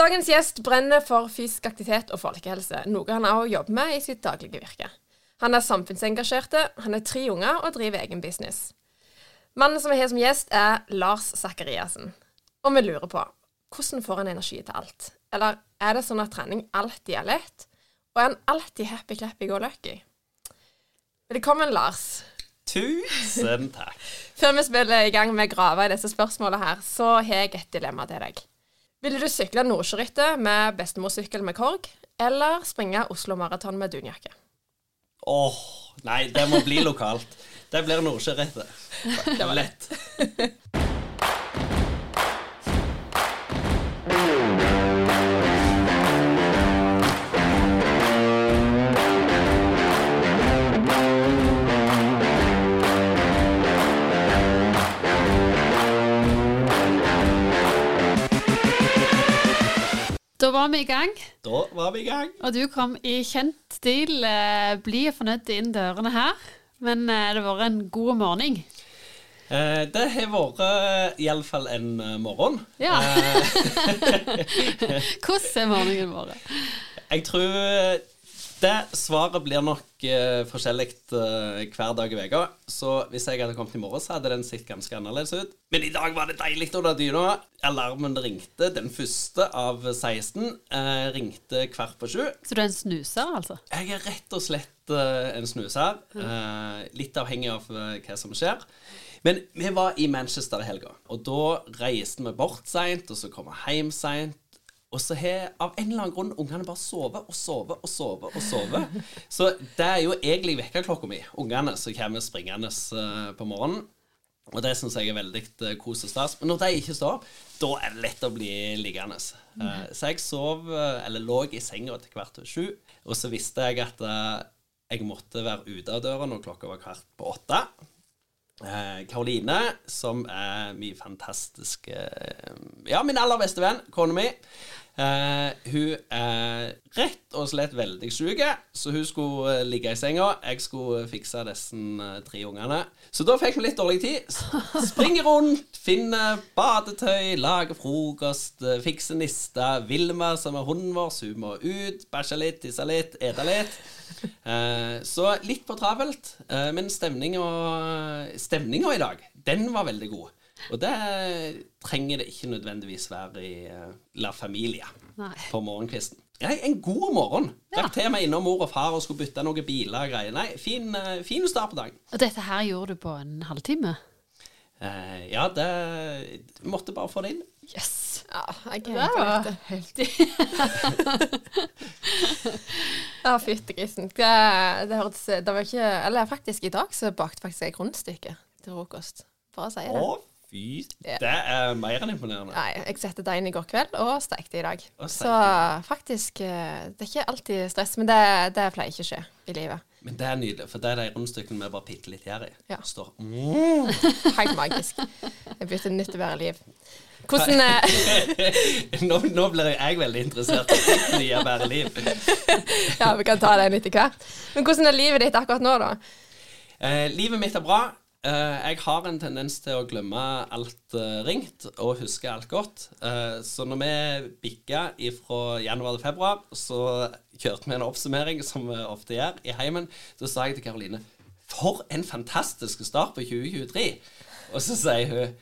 Dagens gjest brenner for fysisk aktivitet og folkehelse, noe han også jobber med i sitt daglige virke. Han er samfunnsengasjerte, han har tre unger og driver egen business. Mannen som vi har som gjest, er Lars Sakariassen. Og vi lurer på hvordan får han energi til alt? Eller er det sånn at trening alltid er lett? Og er han alltid happy, clappy, go lucky? Velkommen, Lars. Tusen takk. Før vi spiller i gang med å grave i disse spørsmålene her, så har jeg et dilemma til deg. Ville du sykle Nordsjørittet med bestemorsykkel med korg, eller springe Oslo Maraton med dunjakke? Åh, nei, det må bli lokalt. Det blir Nordsjørittet. Det var Lett. Da var vi i gang, Da var vi i gang. og du kom i kjent stil, eh, blid og fornøyd inn dørene her. Men eh, det har vært en god morgen. Eh, det har vært iallfall en morgen. Ja. Hvordan er morgenen vår? jeg tror det svaret blir nok uh, forskjellig uh, hver dag i uka. Så hvis jeg hadde kommet i morgen, så hadde den sett ganske annerledes ut. Men i dag var det deilig under dyna. Alarmen ringte, den første av 16, uh, ringte kvart på sju. Så du er en snuser, altså? Jeg er rett og slett eh, en snuser. eh, litt avhengig av eh, hva som skjer. Men vi var i Manchester i helga, og da reiste vi bort seint, og så kom vi hjem seint. Og så har av en eller annen grunn ungene bare sovet og sovet og sovet. og sovet. Så det er jo egentlig vekkerklokka mi, ungene, som kommer springende eh, på morgenen. Og det syns jeg er veldig uh, kos og stas. Men når de ikke står opp, da er det lett å bli liggende. Eh, så jeg sov, eller lå i senga til kvart over sju, og så visste jeg at jeg måtte være ute av døra når klokka var kvart på åtte. Eh, Karoline, som er min fantastiske eh, Ja, min aller beste venn, kona mi. Eh, hun er rett og slett veldig syk, så hun skulle eh, ligge i senga. Jeg skulle fikse disse eh, tre ungene. Så da fikk vi litt dårlig tid. Springer rundt, finner badetøy, lager frokost, eh, fikser nista Vilma, som er hunden vår, så hun må ut, bæsje litt, tisse litt, ete litt. Eh, så litt for travelt, eh, men stemninga i dag, den var veldig god. Og det trenger det ikke nødvendigvis være i eh, La Familia Nei. på morgenkvisten. Nei, en god morgen. Rakk til meg innom mor og far og skulle bytte noen biler og greier. Nei, fin, eh, fin start på dagen. Og dette her gjorde du på en halvtime? Eh, ja, det Måtte bare få det inn. Yes! Ja, jeg Det var ikke helt Ja, fytti grisen. Det, det hørtes Det var ikke Eller faktisk, i dag så bakte faktisk jeg rundstykke til frokost. Bare å si det. Å, fy Det er mer enn imponerende. Nei, jeg satte deigen i går kveld og stekte i dag. Så faktisk eh, Det er ikke alltid stress, men det, det pleier ikke å skje i livet. Men det er nydelig, for det er de rundstykkene med bare bitte litt gjær i. Ja. Står mm. Helt magisk. Jeg bytter nytt og være liv. Hvordan eh, nå, nå blir jeg veldig interessert i nye bedre liv. Ja, vi kan ta den etter hvert. Men hvordan er livet ditt akkurat nå, da? Eh, livet mitt er bra. Eh, jeg har en tendens til å glemme alt eh, ringt og huske alt godt. Eh, så når vi bikka fra januar til februar, så kjørte vi en oppsummering, som vi ofte gjør, i heimen. Så sa jeg til Karoline For en fantastisk start på 2023! Og så sier hun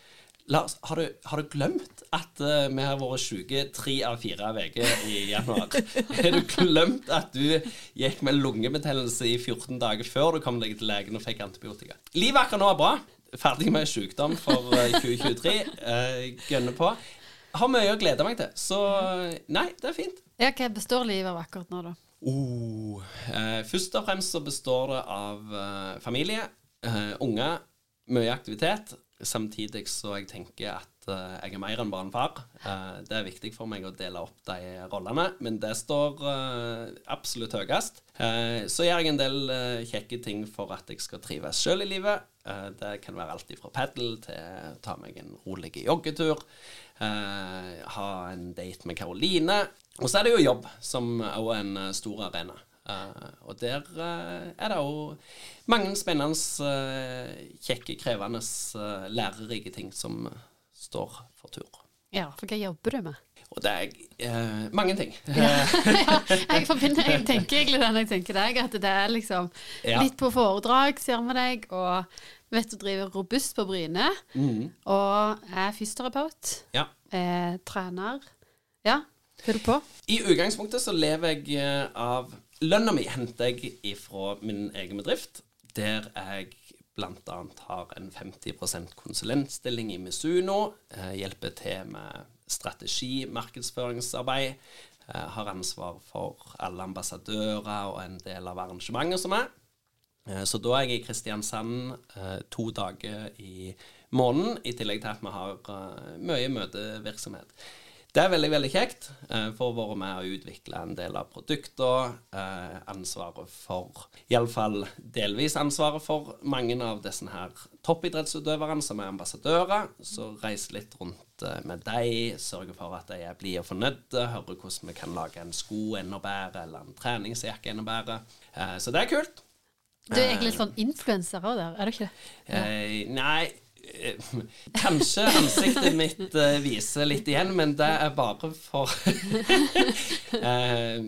Lars, har du, har du glemt at uh, vi har vært syke tre av fire uker i januar? Har du glemt at du gikk med lungebetennelse i 14 dager før du kom deg til legen og fikk antibiotika? Livet akkurat nå er bra. Ferdig med sykdom for uh, 2023. Uh, Gønner på. Har mye å glede meg til. Så nei, det er fint. Ja, hva består livet av akkurat nå, da? Oh, eh, først og fremst så består det av eh, familie, eh, unger, mye aktivitet. Samtidig så jeg tenker at uh, jeg er mer enn bare en far. Uh, det er viktig for meg å dele opp de rollene, men det står uh, absolutt høyest. Eh, så gjør jeg en del eh, kjekke ting for at jeg skal trives sjøl i livet. Eh, det kan være alt fra padel til ta meg en rolig joggetur. eh, ha en date med Karoline. Og så er det jo jobb, som òg er en eh, stor arena. Eh, og der uh, er det òg mange spennende, uh, kjekke, krevende, lærerike ting som står for tur. Ja, for hva jobber du med? Og det er mange ting. ja, jeg forbinder, jeg tenker egentlig det når jeg tenker deg, at det er liksom Ja. litt på foredrag, ser vi deg, og vet du driver robust på Bryne, mm. og er fysioterapeut, Ja. er trener. Ja, hva er du på? I utgangspunktet så lever jeg av Lønna mi henter jeg fra min egen bedrift, der jeg bl.a. har en 50% konsulentstilling i Misuno. Eh, hjelper til med strategi, markedsføringsarbeid. Eh, har ansvar for alle ambassadører og en del av arrangementet som er. Eh, Så da er jeg i Kristiansand to dager i måneden, i tillegg til at vi har mye møtevirksomhet. Det er veldig veldig kjekt, eh, for å være med og utvikle en del av produkter. Eh, ansvaret for Iallfall delvis ansvaret for mange av disse her toppidrettsutøverne som er ambassadører. Så reise litt rundt eh, med dem, sørge for at de er blide og fornøyde, høre hvordan vi kan lage en sko enda bedre, eller en treningsjakke enda bedre. Eh, så det er kult. Du er egentlig litt sånn influenser òg der, er du ikke det? Eh, nei eh, Kanskje ansiktet mitt eh, viser litt igjen, men det er bare for eh,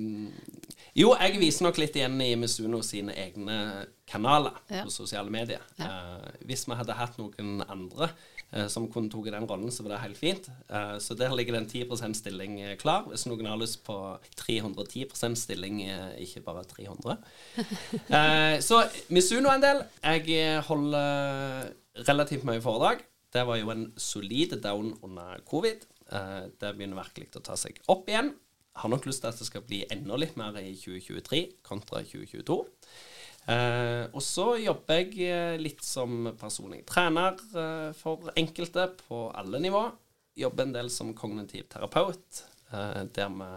Jo, jeg viser nok litt igjen i Misuno sine egne kanaler Ja. på sosiale medier. Eh, hvis vi hadde hatt noen andre eh, som kunne tatt den rollen, så var det helt fint. Eh, så der ligger det en 10 stilling klar. Hvis noen har lyst på 310 stilling, ikke bare 300. Eh, så Misuno en del. Jeg holder relativt mye foredrag. Det var jo en solid down under covid. Eh, det begynner virkelig å ta seg opp igjen. Har nok lyst til at det skal bli enda litt mer i 2023 kontra 2022. Eh, og så jobber jeg eh, litt som personlig trener eh, for enkelte på alle nivå. Jobber en del som kognitiv terapeut, eh, der vi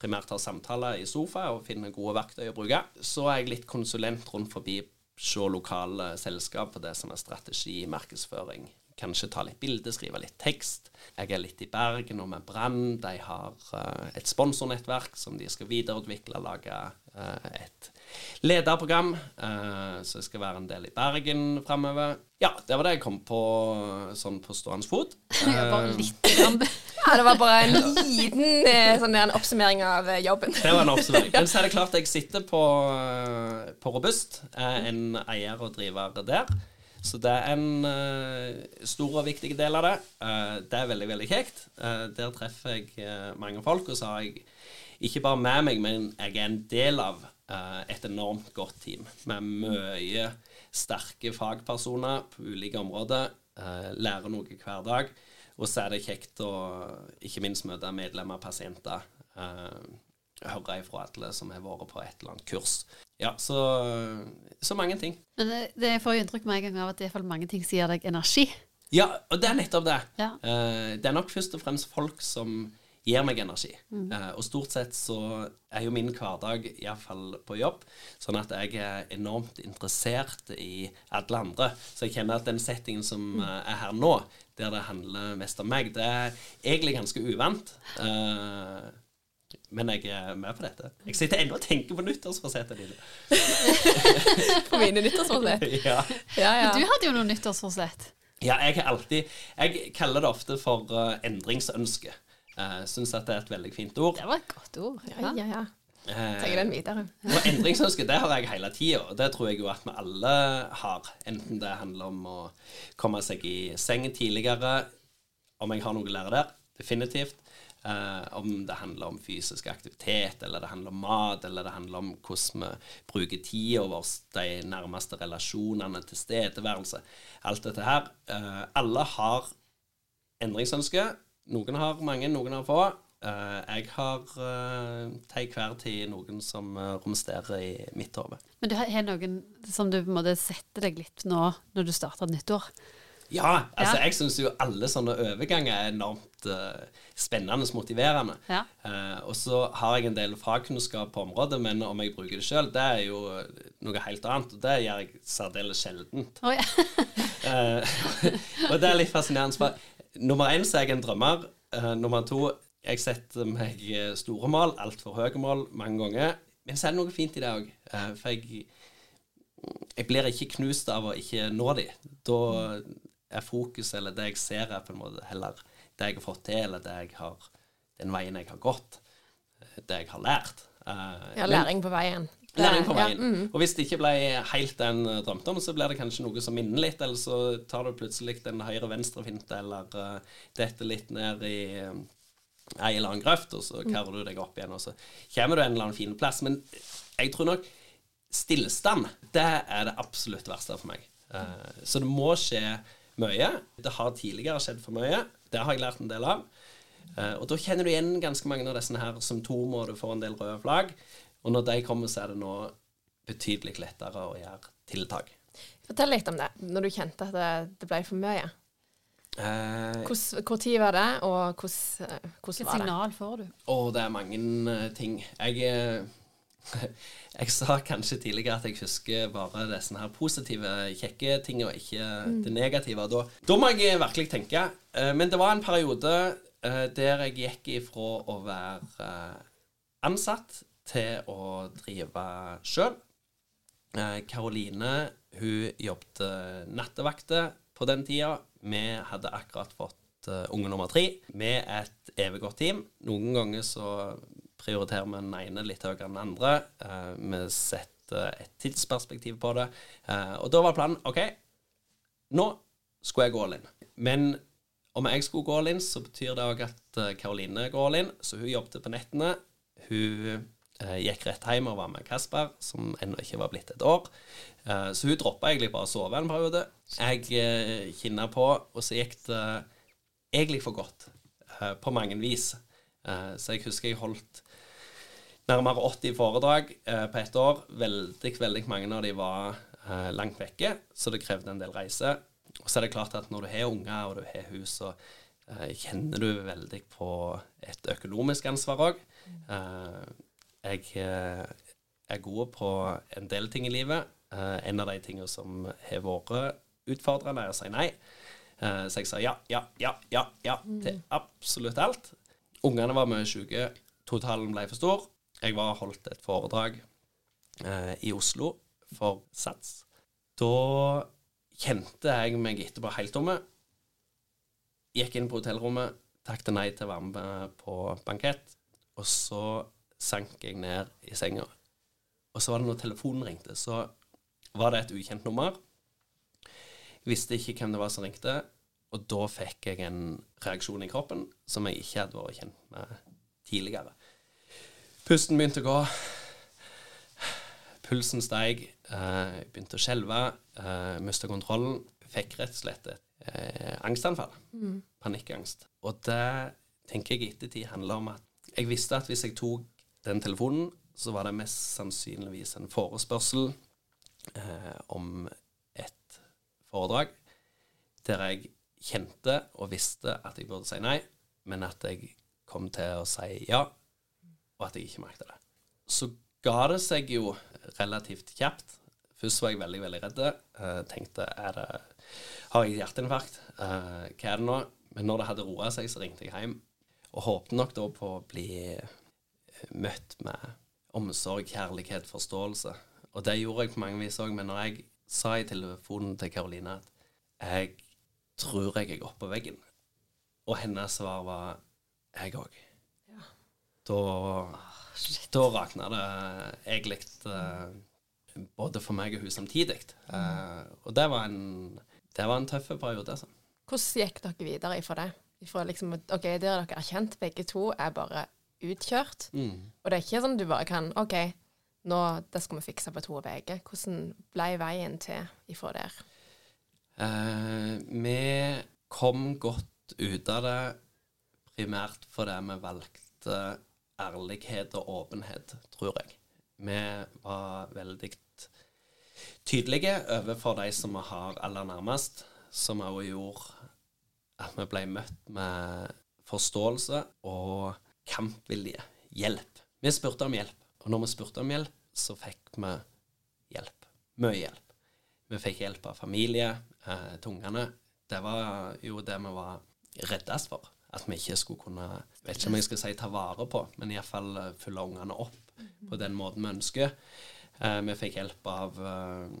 primært har samtaler i sofa og finner gode verktøy å bruke. Så er jeg litt konsulent rundt forbi se lokale selskap på det som er strategi, markedsføring. Kanskje ta litt bilder, skrive litt tekst. Jeg er litt i Bergen og med Brann. De har eh, et sponsornettverk som de skal videreutvikle, lage eh, et lederprogram. eh, så jeg skal være en del i Bergen framover. Ja, det var det jeg kom på sånn på stående fot. Bare Eh, litt. Ja, det var bare en liten eh, sånn der, en oppsummering av eh, jobben. Det var en oppsummering. Men så er det klart jeg sitter på, på Robust. Er en eier og driver der. Så det er en uh, stor og viktig del av det. Uh, det er veldig, veldig kjekt. Uh, der treffer jeg mange folk, og så har jeg ikke bare med meg, men jeg er en del av et enormt godt team med mye sterke fagpersoner på ulike områder. eh, lærer noe hver dag. Og så er det kjekt å ikke minst møte medlemmer, pasienter. eh, høre ifra alle som har vært på et eller annet kurs. Ja, så, så mange ting. Men det, det får jo inntrykk med en gang av at det er mange ting som gir deg energi. Ja, og det er nettopp det. Ja. Eh, det er nok først og fremst folk som gir meg energi. Eh, og stort sett så er jo min hverdag iallfall på jobb sånn at jeg er enormt interessert i alle andre. Så jeg kjenner at den settingen som eh, er her nå, der det handler mest om meg, det er egentlig ganske uvant. Eh, men jeg er med på dette. Jeg sitter ennå og tenker på nyttårsforsettene dine. På mine nyttårsforsett. ja. Ja, ja. Du hadde jo noen nyttårsforsett. Ja, jeg har alltid Jeg kaller det ofte for uh, endringsønske. Uh, Syns at det er et veldig fint ord. Det var et godt ord. Ja, ja, ja. Eh, Tar den videre. og endringsønske det har jeg hele tida, det tror jeg jo at vi alle har. Enten det handler om å komme seg i seng tidligere, om jeg har noe å lære der, definitivt. Uh, om det handler om fysisk aktivitet, eller det handler om mat, eller det handler om hvordan vi bruker tida vår, de nærmeste relasjonene, tilstedeværelse. Alt dette her. Uh, alle har endringsønske. Noen har mange, noen har få. Uh, jeg har uh, til hver tid noen som uh, romsterer i mitt hode. Men du har noen som du på en måte setter deg litt nå når du starter nyttår? Ja, altså Ja. jeg syns jo alle sånne overganger er enormt spennende og motiverende. Ja. Og så har jeg en del fagkunnskap på området, men om jeg bruker det sjøl, det er jo noe helt annet. Og det gjør jeg særdeles sjeldent. Oi. Eh, og det er litt fascinerende. Nummer én så er jeg en drømmer. Eh, nummer to jeg setter meg store mål, altfor høye mål, mange ganger. Men så er det noe fint i det òg. for jeg, jeg blir ikke knust av å ikke nå de. Da er fokuset, eller det jeg ser, er på en måte heller det jeg har fått til, eller det jeg har, den veien jeg har gått, eh, det jeg har lært. Eh, Ja, læring på veien. Læring på ja, veien. mm. Og hvis det ikke ble helt det en eh, drømte om, så blir det kanskje noe som minner litt, eller så tar du plutselig en høyre-venstre-finte, eller uh, detter litt ned i uh, ei eller annen grøft, og så karrer du deg opp igjen, og så kommer du en eller annen fin plass. Men jeg tror nok stillstand, det er det absolutt verste for meg. Uh, så det må skje mye. Det har tidligere skjedd for mye. Det har jeg lært en del av. Uh, og da kjenner du igjen ganske mange av disse her symptomer, og du får en del røde flagg. Og når de kommer, så er det nå betydelig lettere å gjøre tiltak. Fortell litt om det, når du kjente at det, det ble for mye. Eh, Hvor tid var det, og hvordan, var Hvilket var det? signal får du? Å, det er mange eh, ting. Jeg, eh, jeg sa kanskje tidligere at jeg husker bare disse her positive, kjekke tingene, og ikke det negative. Da, da må jeg virkelig tenke. Eh, Men det var en periode eh, der jeg gikk ifra å være eh, ansatt til å drive sjøl. Karoline hun jobbet nattevakter på den tida. Vi hadde akkurat fått uh, unge nummer tre med et evig godt team. Noen ganger så prioriterer vi den ene litt høyere enn den andre. Eh, vi setter et tidsperspektiv på det. Eh, og da var planen OK, nå skulle jeg gå all in. Men om jeg skulle gå all in, så betyr det òg at eh, Karoline går all in. Så hun jobbet på nettene. Hun eh, gikk rett hjem og var med Kasper, som ennå ikke var blitt et år. Eh, så hun droppa egentlig bare å sove en periode. Jeg eh, kinna på, og så gikk det egentlig for godt. eh, på mange vis. Eh, så jeg husker jeg holdt nærmere 80 foredrag eh, på ett år. Veldig, veldig mange av de var eh, langt vekke, så det krevde en del reise. Og så er det klart at når du har unger og du har hus, så eh, kjenner du veldig på et økonomisk ansvar òg. Jeg eh, er god på en del ting i livet. Eh, en av de tingene som har vært utfordrende, er å si nei. Eh, så jeg sa ja, ja, ja, ja, ja til absolutt alt. Ungene var mye syke. Totalen ble for stor. Jeg var holdt et foredrag i Oslo for Sats. Da kjente jeg meg etterpå helt tomme. Gikk inn på hotellrommet, takket nei til å være med på bankett. Og så sank jeg ned i senga. Og så var det når telefonen ringte, så var det et ukjent nummer. Jeg visste ikke hvem det var som ringte, og da fikk jeg en reaksjon i kroppen som jeg ikke hadde vært kjent med tidligere. Pusten begynte å gå. Pulsen steig. eh, Jeg begynte å skjelve. Uh, Mista kontrollen. Fikk rett og slett et angstanfall. angstanfall. Panikkangst. Og det tenker jeg i ettertid handler om at jeg visste at hvis jeg tok den telefonen, så var det mest sannsynligvis en forespørsel eh, om et foredrag der jeg kjente og visste at jeg burde si nei, men at jeg kom til å si ja, og at jeg ikke merket det. Så ga det seg jo relativt kjapt. Først var jeg veldig, veldig redd. Eh, tenkte er det, har jeg hjerteinfarkt? Eh, hva er det nå? Men når det hadde roa seg, så ringte jeg hjem. Og håpte nok da på å bli møtt med omsorg, kjærlighet, forståelse. Og det gjorde jeg på mange vis òg. Men når jeg sa i telefonen til Karoline at jeg tror jeg er oppå veggen, og hennes svar var jeg òg, da, da rakna det egentlig uh, både for meg og hun samtidig. Uh, og det var en, det var en tøff periode, altså. Hvordan gikk dere videre ifra det? Ifra liksom, ok, Der dere er kjent, begge to er bare utkjørt. Og det er ikke sånn du bare kan OK, nå, det skal vi fikse på to uker. Hvordan ble veien til ifra der? Eh, vi kom godt ut av det primært fordi vi valgte ærlighet og åpenhet, tror jeg. Vi var veldig tydelige overfor de som vi har aller nærmest, som også gjorde at vi ble møtt med forståelse og kampvilje. Hjelp. Vi spurte om hjelp, og når vi spurte om hjelp, så fikk vi hjelp. Mye hjelp. Vi fikk hjelp av familie eh, til. Det var jo det vi var reddest for. At vi ikke skulle kunne Vet ikke om jeg skal si ta vare på, men iallfall uh, følge ungene opp på den måten vi ønsker. Eh, vi fikk hjelp av eh,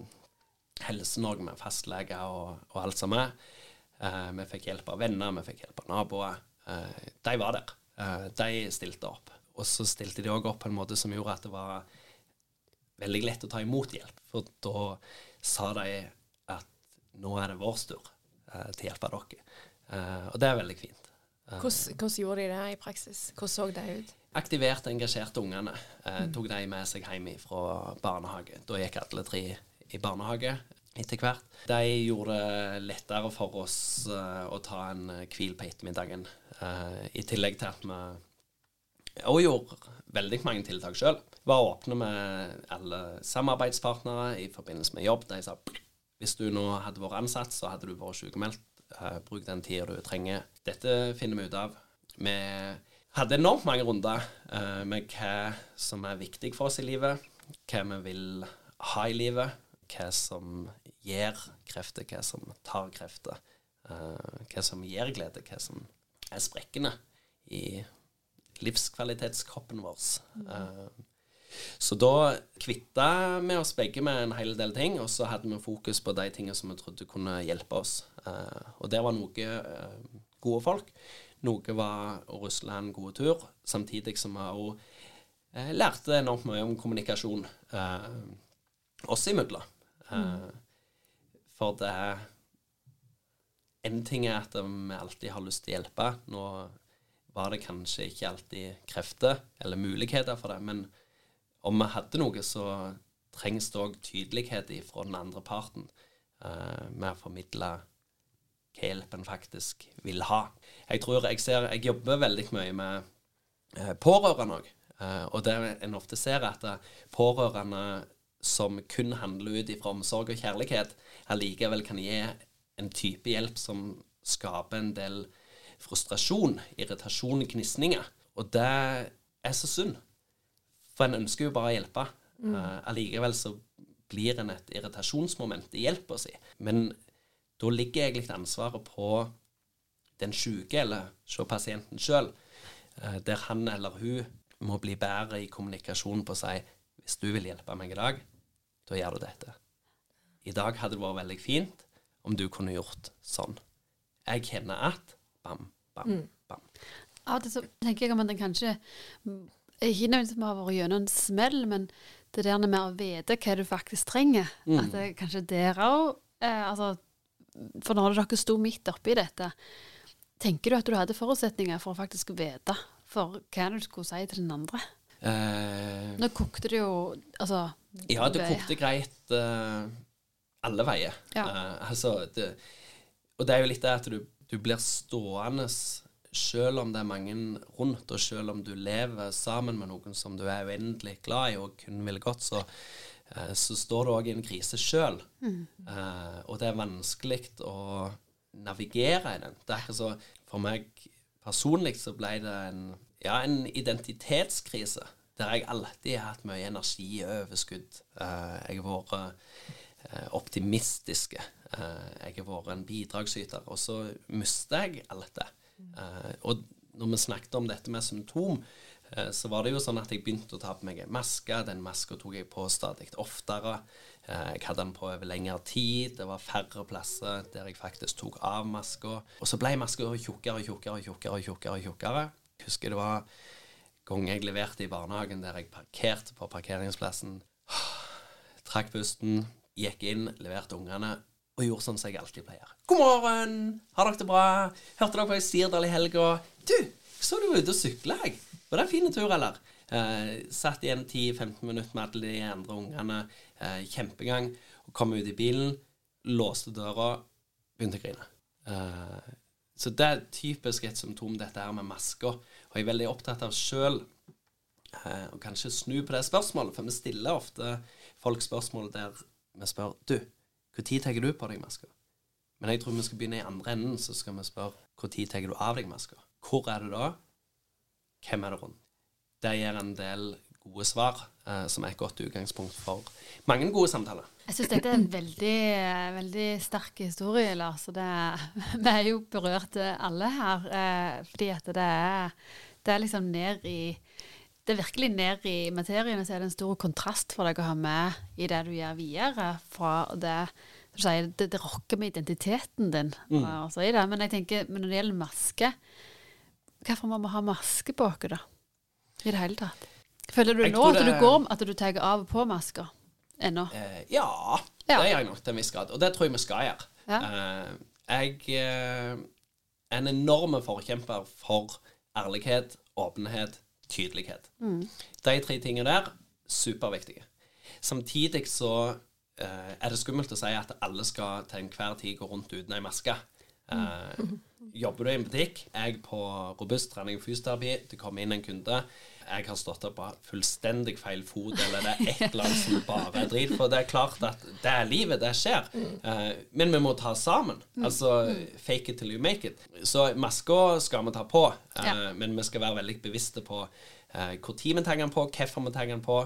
Helse-Norge med fastleger og, og alt som er. Eh, vi fikk hjelp av venner, vi fikk hjelp av naboer. Eh, de var der. Eh, de stilte opp. Og så stilte de òg opp på en måte som gjorde at det var veldig lett å ta imot hjelp. For da sa de at nå er det vår tur eh, til å hjelpe dere. Eh, og det er veldig fint. Hvordan, hvordan gjorde de det i praksis? Hvordan så det ut? Aktiverte, engasjerte ungene. Eh, tok de med seg hjem fra barnehage. Da gikk alle tre i barnehage etter hvert. De gjorde det lettere for oss uh, å ta en eh, hvil på ettermiddagen. uh, I tillegg til at vi og gjorde veldig mange tiltak sjøl. Var åpne med alle samarbeidspartnere i forbindelse med jobb. De sa hvis du nå hadde vært ansatt, så hadde du vært sykemeldt. Uh, bruk den tida du trenger. Dette finner vi ut av. Vi hadde enormt mange runder uh, med hva som er viktig for oss i livet. Hva vi vil ha i livet. Hva som gir krefter, hva som tar krefter. Eh, hva som gir glede, hva som er sprekkende i livskvalitetskroppen vår. Eh, så da kvitta vi oss begge med en hel del ting, og så hadde vi fokus på de tingene som vi trodde kunne hjelpe oss. Eh, og det var noe gode folk. Noe var å rusle en god tur, samtidig som vi òg lærte enormt mye om kommunikasjon eh, oss imellom. Eh, For det En ting er at vi alltid har lyst til å hjelpe. Nå var det kanskje ikke alltid krefter eller muligheter for det, men om vi hadde noe, så trengs det òg tydelighet fra den andre parten uh, med å formidle hva hjelpen faktisk vil ha. Jeg tror jeg ser Jeg jobber veldig mye med uh, pårørende òg. Uh, og det en ofte ser, er at eh, pårørende som kun handler ut ifra omsorg og kjærlighet, allikevel kan gi en type hjelp som skaper en del frustrasjon, irritasjon, gnisninger. Og det er så synd. For en ønsker jo bare å hjelpe. Eh, allikevel så blir en et irritasjonsmoment i hjelpa si. Men da ligger egentlig ansvaret på den syke, eller se pasienten sjøl, der han eller hun må bli bedre i kommunikasjon på å si hvis du vil hjelpe meg i dag, da gjør du dette. I dag hadde det vært veldig fint om du kunne gjort sånn. Jeg kjenner at bam, bam, bam. Av og til så tenker jeg om at en kanskje mm, Ikke nødvendigvis med å ha vært gjennom en smell, men det der med å vite hva du faktisk trenger. At det er kanskje der òg eh, altså, For når dere sto midt oppi dette, tenker du at du hadde forutsetninger for å faktisk vite for hva du skulle si til den andre? Eh, Nå kokte det jo Altså Ja, det kokte greit uh, alle veier. Ja. Uh, altså, det, og det er jo litt det at du, du blir stående selv om det er mange rundt, og selv om du lever sammen med noen som du er uendelig glad i og kun vil godt, så, eh, så står du òg i en krise sjøl. Eh, og det er vanskelig å navigere i den. Det er ikke så For meg personlig så ble det en, ja, en identitetskrise. Der jeg alltid har hatt mye energi og overskudd. Eh, jeg har vært uh, optimistisk. Uh, jeg har vært en bidragsyter. Og så mister jeg alt det. Og når vi snakket om dette med symptom, så var det jo sånn at jeg begynte å ta på meg en maske. Den maska tok jeg på stadig oftere. Jeg hadde den på over lengre tid. Det var færre plasser der jeg faktisk tok av maska. Og så ble maska tjukkere og tjukkere og tjukkere. og tjukkere og tjukkere. Jeg husker det var gang jeg leverte i barnehagen der jeg parkerte på parkeringsplassen. Trakk pusten, gikk inn, leverte ungene og gjorde sånn som jeg alltid pleier. God morgen! Har dere det bra? Hørte dere på i Sirdal i helga? Du, så du var ute og sykla, jeg. Var det en fin tur, eller? Eh, satt igjen 10-15 minutter med alle de andre ungene. Eh, kjempegang. Og kom ut i bilen, låste døra, begynte å grine. Eh, så det er typisk et symptom, dette her med masker. Og jeg er veldig opptatt av sjøl eh, å kanskje snu på det spørsmålet, for vi stiller ofte folk spørsmål der vi spør Du, når tar du på deg maska? Men jeg tror vi skal begynne i andre enden, så skal vi spørre når tar du av deg maska? Hvor er du da? Hvem er det rundt? Det gir en del gode svar, eh, som er et godt utgangspunkt for mange gode samtaler. Jeg syns dette er en veldig, veldig sterk historie, Lars. Og det, vi er jo berørt eh, alle her. Eh, fordi at det er, det er liksom ned i Det er virkelig ned i materien, og så er det en stor kontrast for deg å ha med i det du gjør videre, fra det du sier, det, det rokker med identiteten din. Mm. Og så er det. Men jeg tenker, men når det gjelder maske, hvorfor må vi ha maske på oss, da? I det hele tatt. Føler du Jeg nå at at du det- går at du tar av og på masker ennå? Eh, ja, Ja. det gjør jeg nok til en viss grad. Og det tror jeg vi skal gjøre. Ja. Eh, jeg eh, er en enorm forkjemper for ærlighet, åpenhet, tydelighet. Mm. De tre tingene der, superviktige. Samtidig så eh, er det skummelt å si at alle skal til enhver tid gå rundt uten ei maske. Eh, jobber du i en butikk, jeg på robust trening og fysioterapi, det kommer inn en kunde, jeg har stått opp på fullstendig feil fot, eller det er et eller annet som bare er drit. For det er klart at det er livet, det skjer. Eh, men vi må ta sammen. Altså fake it till you make it. Så maska skal vi ta på, eh, Ja. men vi skal være veldig bevisste på eh, hvor tid vi tar den på, hvorfor vi tar den på,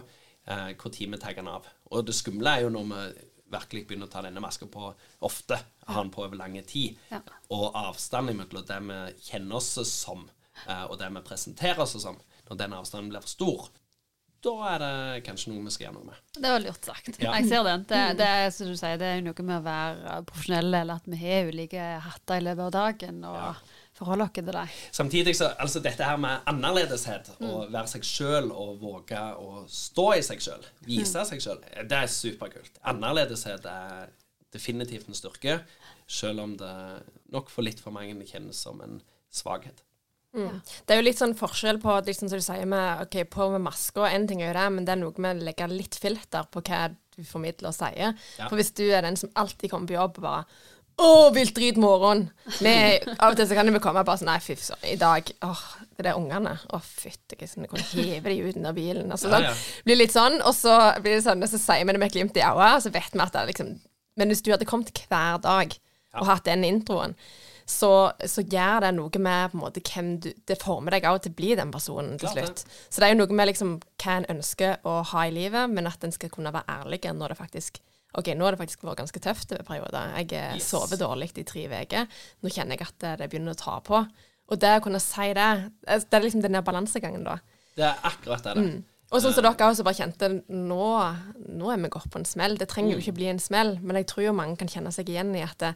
hvor tid vi tar den av. Og det skumle er jo når vi virkelig begynner å ta denne maska på ofte, ha den på over lang tid, Ja. og avstand mellom det vi kjenner oss som, og det vi presenterer oss som, når den avstanden blir for stor, da er det kanskje noe vi skal gjøre noe med. Det var lurt sagt. Ja. Jeg ser den. Det, det, er, som du sier, det er noe med å være profesjonelle, eller at vi har ulike hatter i løpet av dagen, og Ja. forholde oss til det. Samtidig så, altså dette her med annerledeshet, å være seg sjøl og våge å stå i seg sjøl, vise seg sjøl, det er superkult. Annerledeshet er definitivt en styrke, sjøl om det nok for litt for mange kjennes som en svakhet. Det er jo litt sånn forskjell på liksom, som du sier med, ok, på med masker, en ting er jo det, men det er noe med å legge litt filter på hva du formidler og sier. Ja. For hvis du er den som alltid kommer på jobb og bare å, vilt drit morgen. Med, Av og til så kan vi komme bare sånn Nei, fy søren, i dag Åh, det er ungene. Å, fytti grisen, jeg kunne heve de ut av bilen. Altså, Ja, sånn. ja. Blir litt sånn, og så blir det sånn, og så sier vi det med et glimt i øyet, og så vet vi at det er liksom Men hvis du hadde kommet hver dag og hatt den introen, så, så gjør det noe med på en måte hvem du Det former deg òg til å bli den personen til slutt. Så det er jo noe med liksom hva en ønsker å ha i livet, men at en skal kunne være ærlig når det faktisk OK, nå har det faktisk vært ganske tøft over perioder. Jeg Yes. sovet dårlig i tre uker. Nå kjenner jeg at det, det begynner å ta på. Og det å kunne si det, det er liksom den der balansegangen, da. Det er akkurat det. Mm. Og sånn som dere også bare kjente, nå, nå er vi gått på en smell. Det trenger jo ikke bli en smell, men jeg tror jo mange kan kjenne seg igjen i at det,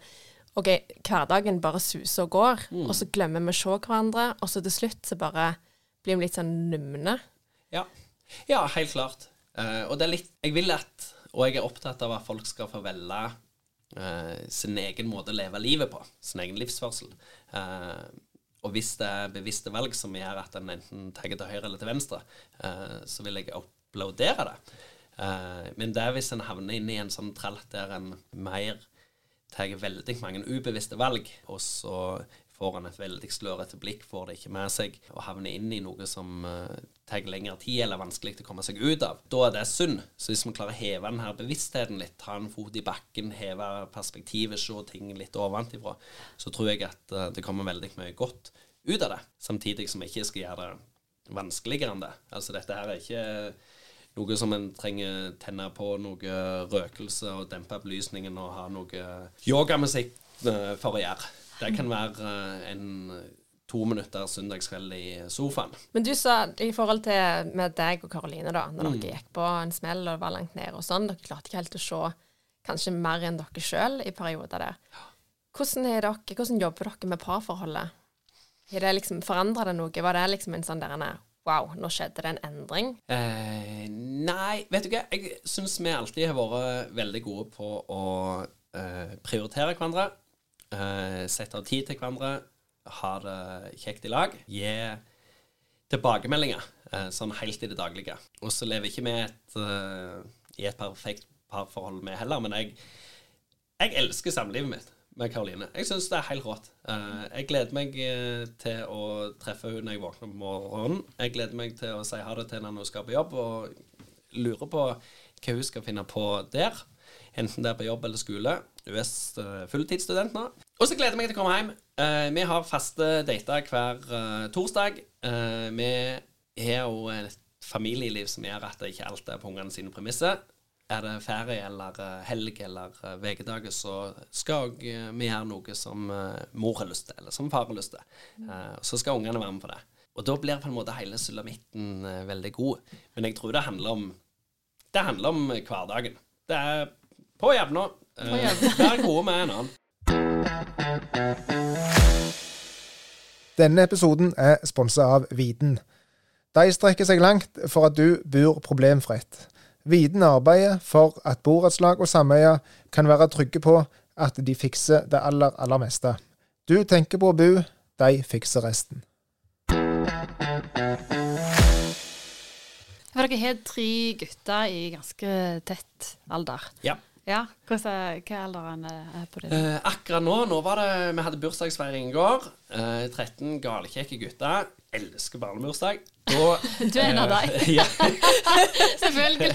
OK, hverdagen bare suser og går, og så glemmer vi å se hverandre, og så til slutt så bare blir vi litt sånn numne. Ja. ja, helt klart. Uh, og det er litt Jeg vil at, og jeg er opptatt av at folk skal få velge uh, sin egen måte å leve livet på. Sin egen livsførsel. Uh, og hvis det er bevisste valg som gjør at en enten tar til høyre eller til venstre, så vil jeg applaudere det. Men det er hvis en havner inn i en sånn tralt der en mer tar veldig mange ubevisste valg, og så får han et veldig slørete blikk, får det ikke med seg, og havner inn i noe som uh, tar lengre tid eller er vanskelig å komme seg ut av. Da er det synd. Så hvis vi klarer å heve denne bevisstheten litt, ta en fot i bakken, heve perspektivet, se ting litt ovenfra, så tror jeg at uh, det kommer veldig mye godt ut av det. Samtidig som vi ikke skal gjøre det vanskeligere enn det. Altså dette her er ikke noe som en trenger tenne på noe røkelse og dempe belysningen og ha noe yogamusikk eh, for å gjøre. Det kan være eh, en to minutter søndagskveld i sofaen. Men du sa i forhold til med deg og Karoline, da, når dere gikk på en smell og var langt nede og sånn, dere klarte ikke helt å se kanskje mer enn dere sjøl i perioder der. Hvordan, er dere, hvordan jobber dere med parforholdet? Har det liksom Forandra det noe? Var det liksom en sånn der Wow, nå skjedde det en endring? Eh, nei, vet du hva. Jeg syns vi alltid har vært veldig gode på å eh, prioritere hverandre. Eh, sette av tid til hverandre. Ha det kjekt i lag. Gi tilbakemeldinger eh, sånn helt i det daglige. Og så lever ikke vi et, eh, i et perfekt parforhold, vi heller. Men jeg, jeg elsker samlivet mitt med Karoline. Jeg syns det er helt rått. Eh, jeg gleder meg eh, til å treffe henne når jeg våkner på morgenen. Jeg gleder meg til å si ha det til når hun skal på jobb, og lurer på hva hun skal finne på der. Enten det er på jobb eller skole. Hun er eh, fulltidsstudent nå. Og så gleder jeg meg til å komme hjem. Vi har faste dater hver torsdag. Vi har jo et familieliv som gjør at det ikke alt er på ungene sine premisser. Er det ferie eller eh, helg eller ukedager, så skal eh, vi gjøre noe som eh, mor har lyst til, eller som far har lyst til. Eh, så skal ungene være med på det. Og da blir på en måte hele sulamitten eh, veldig god. Men jeg tror det handler om Det handler om hverdagen. Det er på jevna. Eh, vær gode med en annen. Denne episoden er sponsa av Viden. De strekker seg langt for at du bor problemfritt. Viden arbeider for at borettslag og sameier kan være trygge på at de fikser det aller, aller meste. Du tenker på å bo, de fikser resten. For dere har tre gutter i ganske tett alder. Ja. Ja, hvordan Hva er alderen er på din? Eh, akkurat nå Nå var det Vi hadde bursdagsfeiring i går. Eh, 13 galekjekke gutter. Elsker barnebursdag. Du er en av dem. eh, ja, Selvfølgelig.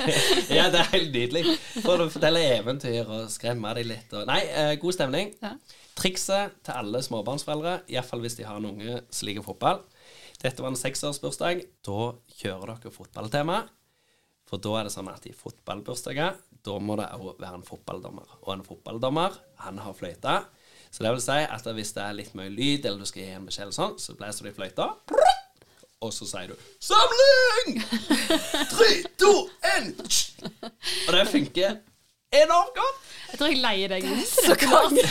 ja, det er helt nydelig. For å fortelle eventyr og skremme dem litt. Og, nei, eh, god stemning. Ja. Trikset til alle småbarnsforeldre, iallfall hvis de har en unge som liker fotball Dette var en seksårsbursdag. Da kjører dere fotballtema. For da er det sånn at i fotballbursdager, da må det òg være en fotballdommer. Og en fotballdommer, han har fløyte. Så det vil si at hvis det er litt mye lyd, eller du skal gi en beskjed eller sånn, så blåser du i fløyta. Og så sier du 'Samling!' Tre, to, én Og det funker enormt godt. Jeg tror jeg leier deg ut. Så konge!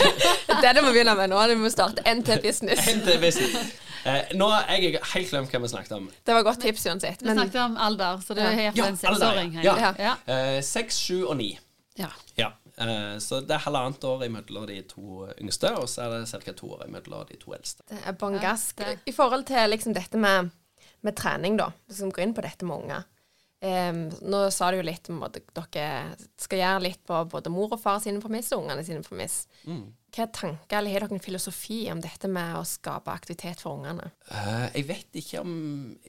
Det det vi begynne med nå. Vi må starte NT Business. NT business. Eh, nå har jeg helt glemt hva vi snakket om. Det var godt tips uansett. Vi snakket om alder, så det er Ja, en seksåring. ja. her. ja. Eh, Seks, sju og ni. ja. Ja. Eh, så det er halvannet år imellom de to yngste, og så er det ca. to år imellom de to eldste. det er bånn gass. Ja, I forhold til liksom dette med, med trening, da, som går inn på dette med unger. Um, nå sa du jo litt om at dere skal gjøre litt på både mor og far sine premiss og ungene sine premiss. Hva er tanker, eller har dere en filosofi om dette med å skape aktivitet for ungene? Uh, jeg vet ikke om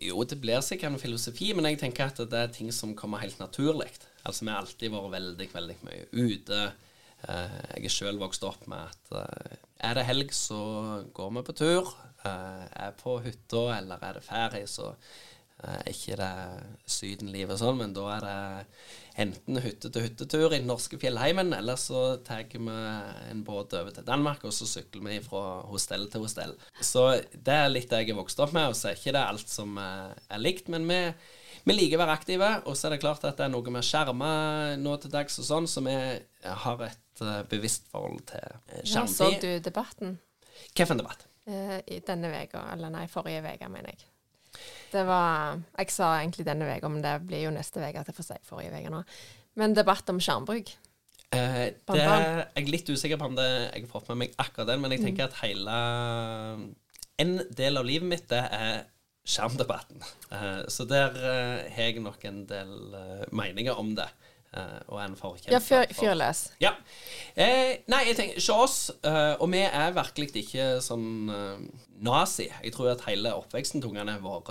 Jo, det blir sikkert en filosofi, men jeg tenker at det er ting som kommer helt naturlig. Altså, vi har alltid vært veldig, veldig mye ute. Eh, jeg er sjøl vokst opp med at eh, er det helg, så går vi på tur. Eh, er på hytta, eller er det ferie, så er ikke det Sydenlivet sånn, men da er det enten hytte til hyttetur i den norske fjellheimen, eller så tar vi en båt over til Danmark, og så sykler vi fra hostell til hostell. Så det er litt det jeg er vokst opp med, og så er ikke det alt som er likt, men vi, vi liker å være aktive, og så er det klart at det er noe med skjermer nå til dags og sånn, så vi har et eh, bevisst forhold til skjermtid. Ja, så du debatten Hvilken debatt? eh, i denne uka, eller nei, forrige uke, mener jeg. Det var Jeg sa egentlig denne uka, men det blir jo neste uke at jeg får si forrige uke nå. Men debatt om skjermbruk. Eh, det, er jeg litt usikker på om det, jeg har fått med meg akkurat den, men jeg tenker at hele En del av livet mitt, det er skjermdebatten. Eh, så der eh, har jeg nok en del eh, meninger om det. og en forkjemper Ja, fyr, for- fyr løs. Ja. Eh, nei, jeg tenker Se oss. eh, og vi er virkelig ikke sånn nazi. Jeg tror at hele oppveksten til ungene har vært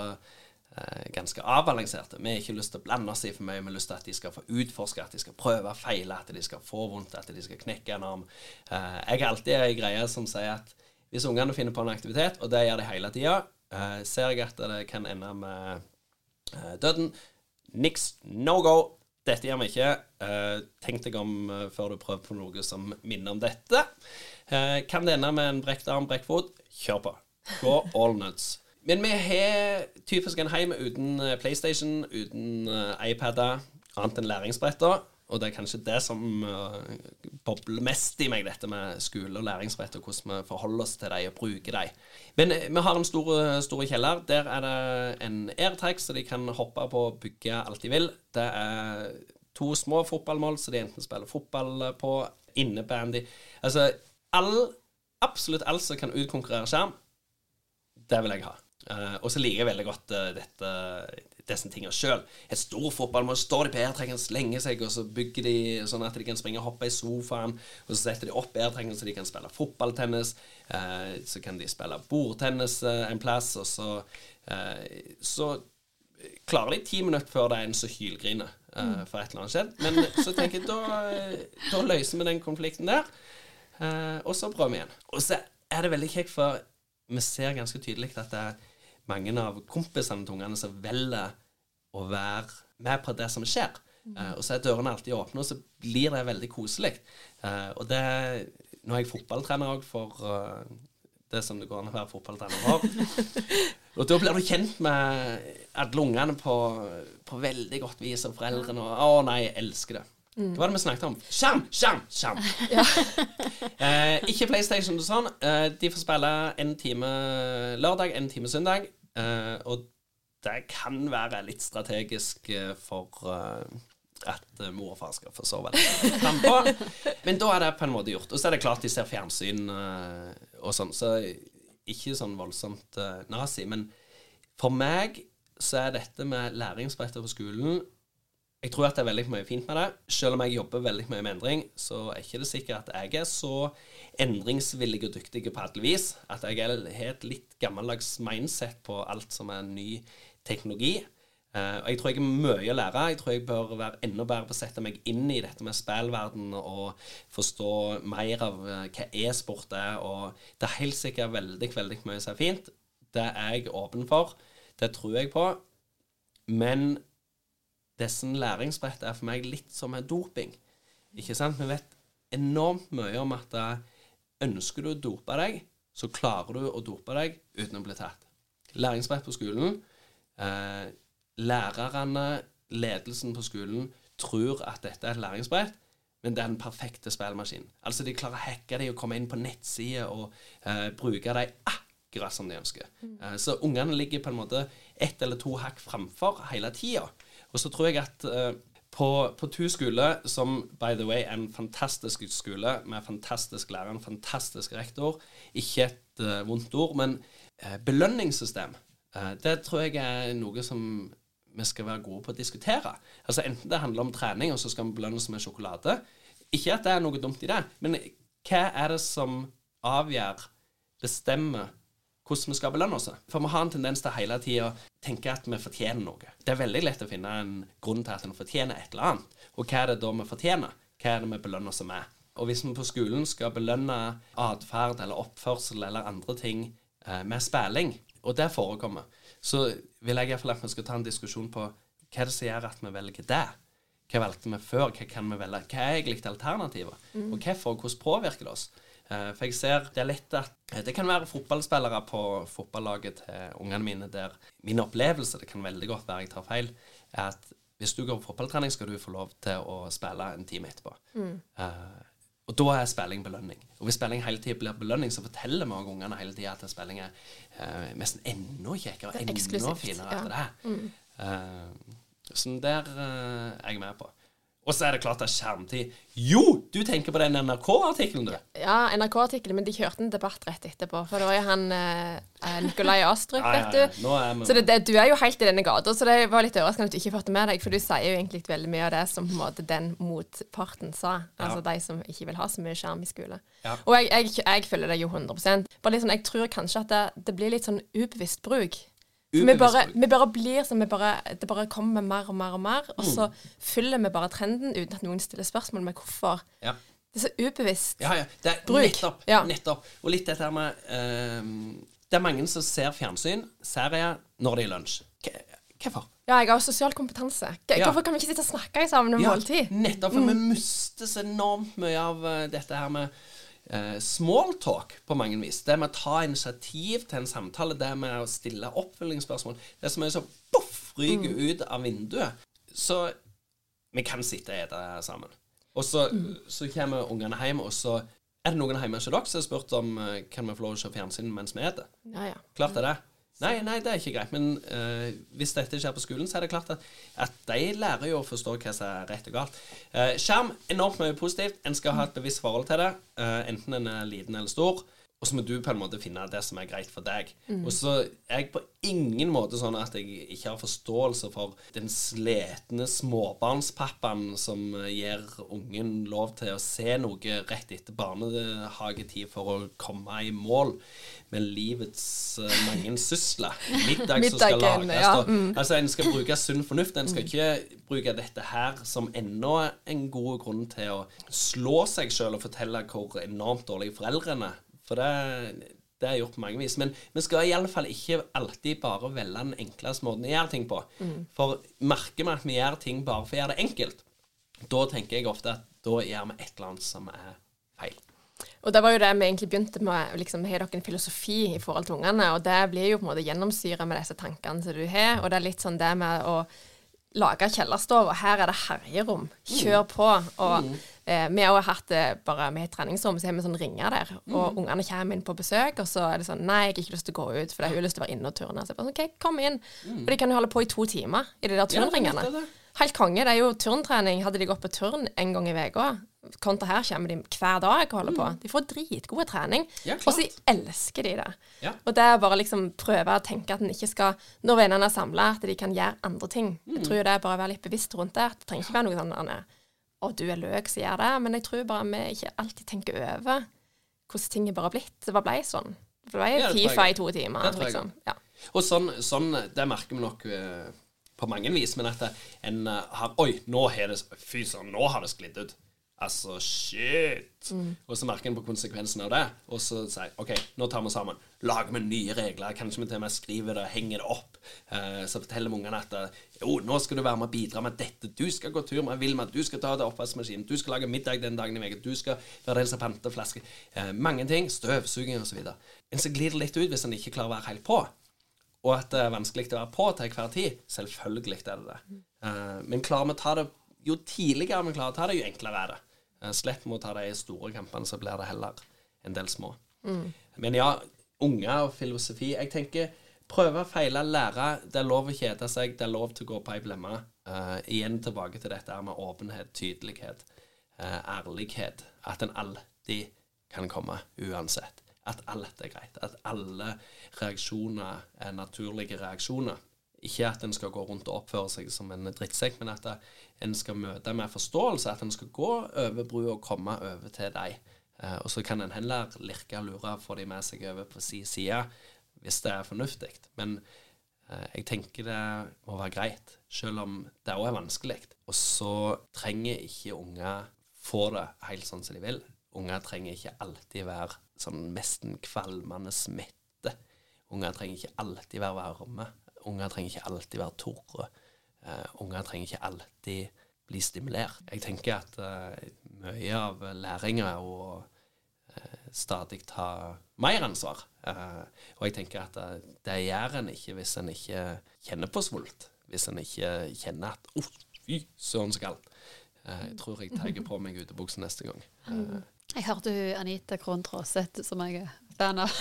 eh, ganske avbalanserte. Vi har ikke lyst til å blande oss i for mye. Vi har lyst til at de skal få utforske, at de skal prøve feile, at de skal få vondt, at de skal knekke en arm. Eh, jeg har alltid ei greie som sier at hvis ungene finner på en aktivitet, og det gjør de hele tida, eh, ser jeg at det kan ende med eh, døden. Niks, no go. Dette gjør vi ikke. Eh, tenk deg om eh, før du prøver på noe som minner om dette. Eh, kan det ende med en brekt arm, brekt fot? Kjør på. Gå all nuts. Men vi har typisk en heim uten eh, PlayStation, uten iPader, annet enn læringsbretter. Og det er kanskje det som eh, bobler mest i meg, dette med skole og læringsrett, og hvordan vi forholder oss til dem og bruker dem. Men eh, vi har en stor, stor kjeller. Der er det en airtag, så de kan hoppe på og bygge alt de vil. Det er to små fotballmål, så de enten spiller fotball på, innebandy Altså all, absolutt alt som kan utkonkurrere skjerm, det vil jeg ha. Eh, og så liker jeg veldig godt eh, dette, disse tingene sjøl. Et stort fotballmål står de på airtracken, slenger seg, og så bygger de sånn at de kan springe og hoppe i sofaen. Og så setter de opp airtracken så de kan spille fotballtennis. Eh, så kan de spille bordtennis eh, en plass, og så, eh, så klarer de ti minutter før det er en som hylgriner eh, for et eller annet skjedd. Men så tenker jeg da, da løser vi den konflikten der, eh, og så prøver vi igjen. Og så er det veldig kjekt, for vi ser ganske tydelig at det er mange av kompisene til ungene som velger å være med på det som skjer. Eh, og så er dørene alltid åpne, og så blir det veldig koselig. Uh, og det Nå er jeg fotballtrener òg for uh, det som det går an å være fotballtrener for. Og da blir du kjent med alle ungene på, på veldig godt vis, og foreldrene og Å nei, jeg elsker det. Hva var det vi snakket om? Skjerm, skjerm, skjerm! eh, ikke PlayStation og sånn. Eh, de får spille en time lørdag, en time søndag. Eh, og det kan være litt strategisk eh, for eh, at eh, mor og far skal få sove litt frampå. Men da er det på en måte gjort. Og så er det klart de ser fjernsyn og sånn, så ikke sånn voldsomt nazi. Men for meg så er dette med læringsbretter på skolen Jeg tror at det er veldig mye fint med det. Selv om jeg jobber veldig mye med endring, så er ikke det sikkert at jeg er så endringsvillig og dyktig på alle vis. At jeg har et litt gammeldags mindset på alt som er ny teknologi. Eh, og jeg tror jeg er mye å lære. Jeg tror jeg bør være enda bedre på å sette meg inn i dette med spillverden og forstå mer av eh, hva e-sport er. Og det er helt sikkert veldig, veldig mye som er fint. Det er jeg åpen for. Det tror jeg på. Men disse læringsbrett er for meg litt som en doping. Ikke sant? Vi vet enormt mye om at eh, ønsker du å dope deg, så klarer du å dope deg uten å bli tatt. Læringsbrett på skolen. Eh, lærerne, ledelsen på skolen, tror at dette er et læringsbrett, men det er den perfekte spillmaskinen. Altså, de klarer å hacke dem og komme inn på nettsider og eh, bruke dem akkurat som de ønsker. Eh, så ungene ligger på en måte ett eller to hakk framfor hele tida. Og så tror jeg at eh, på, på Tu skole, som by the way er en fantastisk skole med fantastisk lærer, en fantastisk rektor, ikke et uh, vondt ord, men uh, belønningssystem, Uh, det tror jeg er noe som vi skal være gode på å diskutere. Altså Enten det handler om trening, og så skal vi belønnes med sjokolade. Ikke at det er noe dumt i det, men hva er det som avgjør, bestemmer, hvordan vi skal belønne oss? For vi har en tendens til hele tida tenke at vi fortjener noe. Det er veldig lett å finne en grunn til at en fortjener et eller annet. Og hva er det da vi fortjener? Hva er det vi belønner oss med? Og hvis vi på skolen skal belønne atferd eller oppførsel eller andre ting eh, med spilling, og det forekommer, så vil jeg iallfall at vi skal ta en diskusjon på hva er det som gjør at vi velger det. Hva valgte vi før? Hva kan vi velge? Hva er egentlig alternativet? Og hvorfor? Hvordan påvirker det oss? Eh, For jeg ser det er lett at eh, det kan være fotballspillere på fotballaget til ungene mine der min opplevelse, det kan veldig godt være jeg tar feil, er at hvis du går på fotballtrening, skal du få lov til å spille en time etterpå. Eh, og da er spilling belønning. Og hvis spilling hele tiden blir belønning, så forteller vi ungene hele tida at spilling er uh, nesten enda kjekkere, er enda finere ja. etter det. Eh, så der er jeg med på. Og så er det klart det er skjermtid. Jo, du tenker på den NRK-artikkelen, du. Ja, NRK-artikkelen, men de kjørte en debatt rett etterpå. For det var jo han eh, eh, Nikolai Astrup, Ja, ja, vet du. Nå er vi Så det, det, du er jo helt i denne gata, så det var litt overraskende at du ikke fikk med deg. For du sier jo egentlig veldig mye av det som på en måte den motparten sa. Altså de som ikke vil ha så mye skjerm i skole. Ja. Og jeg, jeg, jeg føler det jo 100 Bare sånn, Jeg tror kanskje at det, det blir litt sånn ubevisst bruk. Vi bare, vi bare blir som vi bare, Det bare kommer mer og mer og mer, og så Mm. følger vi bare trenden uten at noen stiller spørsmål med hvorfor. Ja. Det er så ubevisst. Ja, ja. Det er Bruk. nettopp. Ja. nettopp. Og litt dette her med ehm, Det er mange som ser fjernsyn, serier, når det er lunsj. Hvorfor? Ja, jeg har sosial kompetanse. Hvorfor kan vi ikke sitte og snakke sammen om måltid? nettopp. For vi mister så enormt mye av eh, dette her med uh, smalltalk på mange vis. Det med å ta initiativ til en samtale, det med å stille oppfølgingsspørsmål. Det som er så poff, ryker ut av vinduet. Så vi kan sitte og spise sammen. Og så, så kommer ungene hjem, og så er det noen hjemme hos dere som har spurt om uh, kan vi få lov til å se fjernsyn mens vi spiser. Ja, ja. Klart det er det. Nei, nei, det er ikke greit. Men uh, hvis dette skjer på skolen, så er det klart at, at de lærer jo å forstå hva som er rett og galt. Uh, skjerm, enormt mye positivt. En skal ha et bevisst forhold til det, uh, enten en er liten eller stor. Og så må du på en måte finne det som er greit for deg. Og så er jeg på ingen måte sånn at jeg ikke har forståelse for den sletne småbarnspappaen som eh, gir ungen lov til å se noe rett etter barnehagetid for å komme i mål med livets uh, mange sysler. Middag som skal lages. ja, Mm. Altså, En skal bruke sunn fornuft. En skal ikke bruke dette her som enda en god grunn til å slå seg sjøl og fortelle hvor enormt dårlige foreldrene er. For det, det er gjort på mange vis. Men vi skal iallfall ikke alltid bare velge den enkleste måten å gjøre ting på. For merker vi at vi gjør ting bare for å gjøre det enkelt, da tenker jeg ofte at da gjør vi et eller annet som er feil. Og det var jo det vi egentlig begynte med. liksom, Har dere en filosofi i forhold til ungene? Og det blir jo på en måte gjennomsyra med disse tankene som du har. Og det er litt sånn det med å lage kjellerstova. Her er det herjerom. Kjør på. Og eh, vi har hatt det bare med har treningsrom, så har vi sånn ringer der. Og ungene kommer inn på besøk, og så er det sånn Nei, jeg har ikke lyst til å gå ut, for hun har lyst til å være inne og turne. Så jeg bare sånn, OK, kom inn. Og de kan jo holde på i to timer i de der turnringene. er. Helt konge. Det er jo turntrening. Hadde de gått på turn en gang i uka, kontra her kommer de hver dag og holder på. De får dritgod trening. Ja, og så elsker de det. Ja. Og det er bare liksom prøve å tenke at en ikke skal Når vennene er samla, at de kan gjøre andre ting. Jeg tror det er bare å være litt bevisst rundt det. Det trenger ikke være noe sånn Å, du er løk som gjør det. Men jeg tror bare vi ikke alltid tenker over hvordan ting er bare blitt. Det bare ble sånn. Det ble Ja, det Fifa i to timer, liksom. Ja. Og sånn, sånn det merker vi nok uh, på mange vis, men at en uh, har Oi, nå har det Fy sånn, nå har det sklidd ut. Altså, shit. Og så merker en på konsekvensen av det, og så sier OK, nå tar vi sammen. Lager vi nye regler. Kanskje vi til og med skriver det, henger det opp. Eh, så forteller vi ungene at eh, jo, nå skal du være med og bidra med dette. Du skal gå tur med Vilma, du skal ta det oppvaskmaskinen, du skal lage middag den dagen i uka, du skal være den som panter flasker. Eh, mange ting. Støvsuging osv. Men så glir det litt ut hvis en ikke klarer å være helt på. Og at det er vanskelig å være på til hver tid. Selvfølgelig er det det. Eh, men klarer vi å ta det Jo tidligere vi klarer å ta det, jo enklere er det. Uh, Slipper vi å ta de store kampene, så blir det heller en del små. Men ja, unger og filosofi Jeg tenker prøve, feile, lære. Det er lov å kjede seg. Det er lov til å gå på ei blemme. Uh, igjen tilbake til dette med åpenhet, tydelighet, uh, ærlighet. At en alltid kan komme uansett. At alt er greit. At alle reaksjoner er naturlige reaksjoner. Ikke at en skal gå rundt og oppføre seg som en drittsekk, men at en skal møte med forståelse. At en skal gå over brua og komme over til deg. Eh, og så kan en heller lirke og lure få de med seg over på si side, hvis det er fornuftig. Men eh, jeg tenker det må være greit, selv om det òg er vanskelig. Og så trenger ikke unger få det helt sånn som de vil. Unger trenger ikke alltid være sånn nesten kvalmende smitte. Unger trenger ikke alltid være varme. Unger trenger ikke alltid være tørre. Uh, unger trenger ikke alltid bli stimulert. Jeg tenker at uh, mye av læringa er å uh, stadig ta mer ansvar. Eh, og jeg tenker at eh, det gjør en ikke hvis en ikke kjenner på svult. Hvis en ikke kjenner at Å, fy søren så kaldt. Eh, jeg tror jeg tar på meg utebuksen neste gang. Eh, Jeg hørte hun Anita Krohn Traaseth, som jeg av.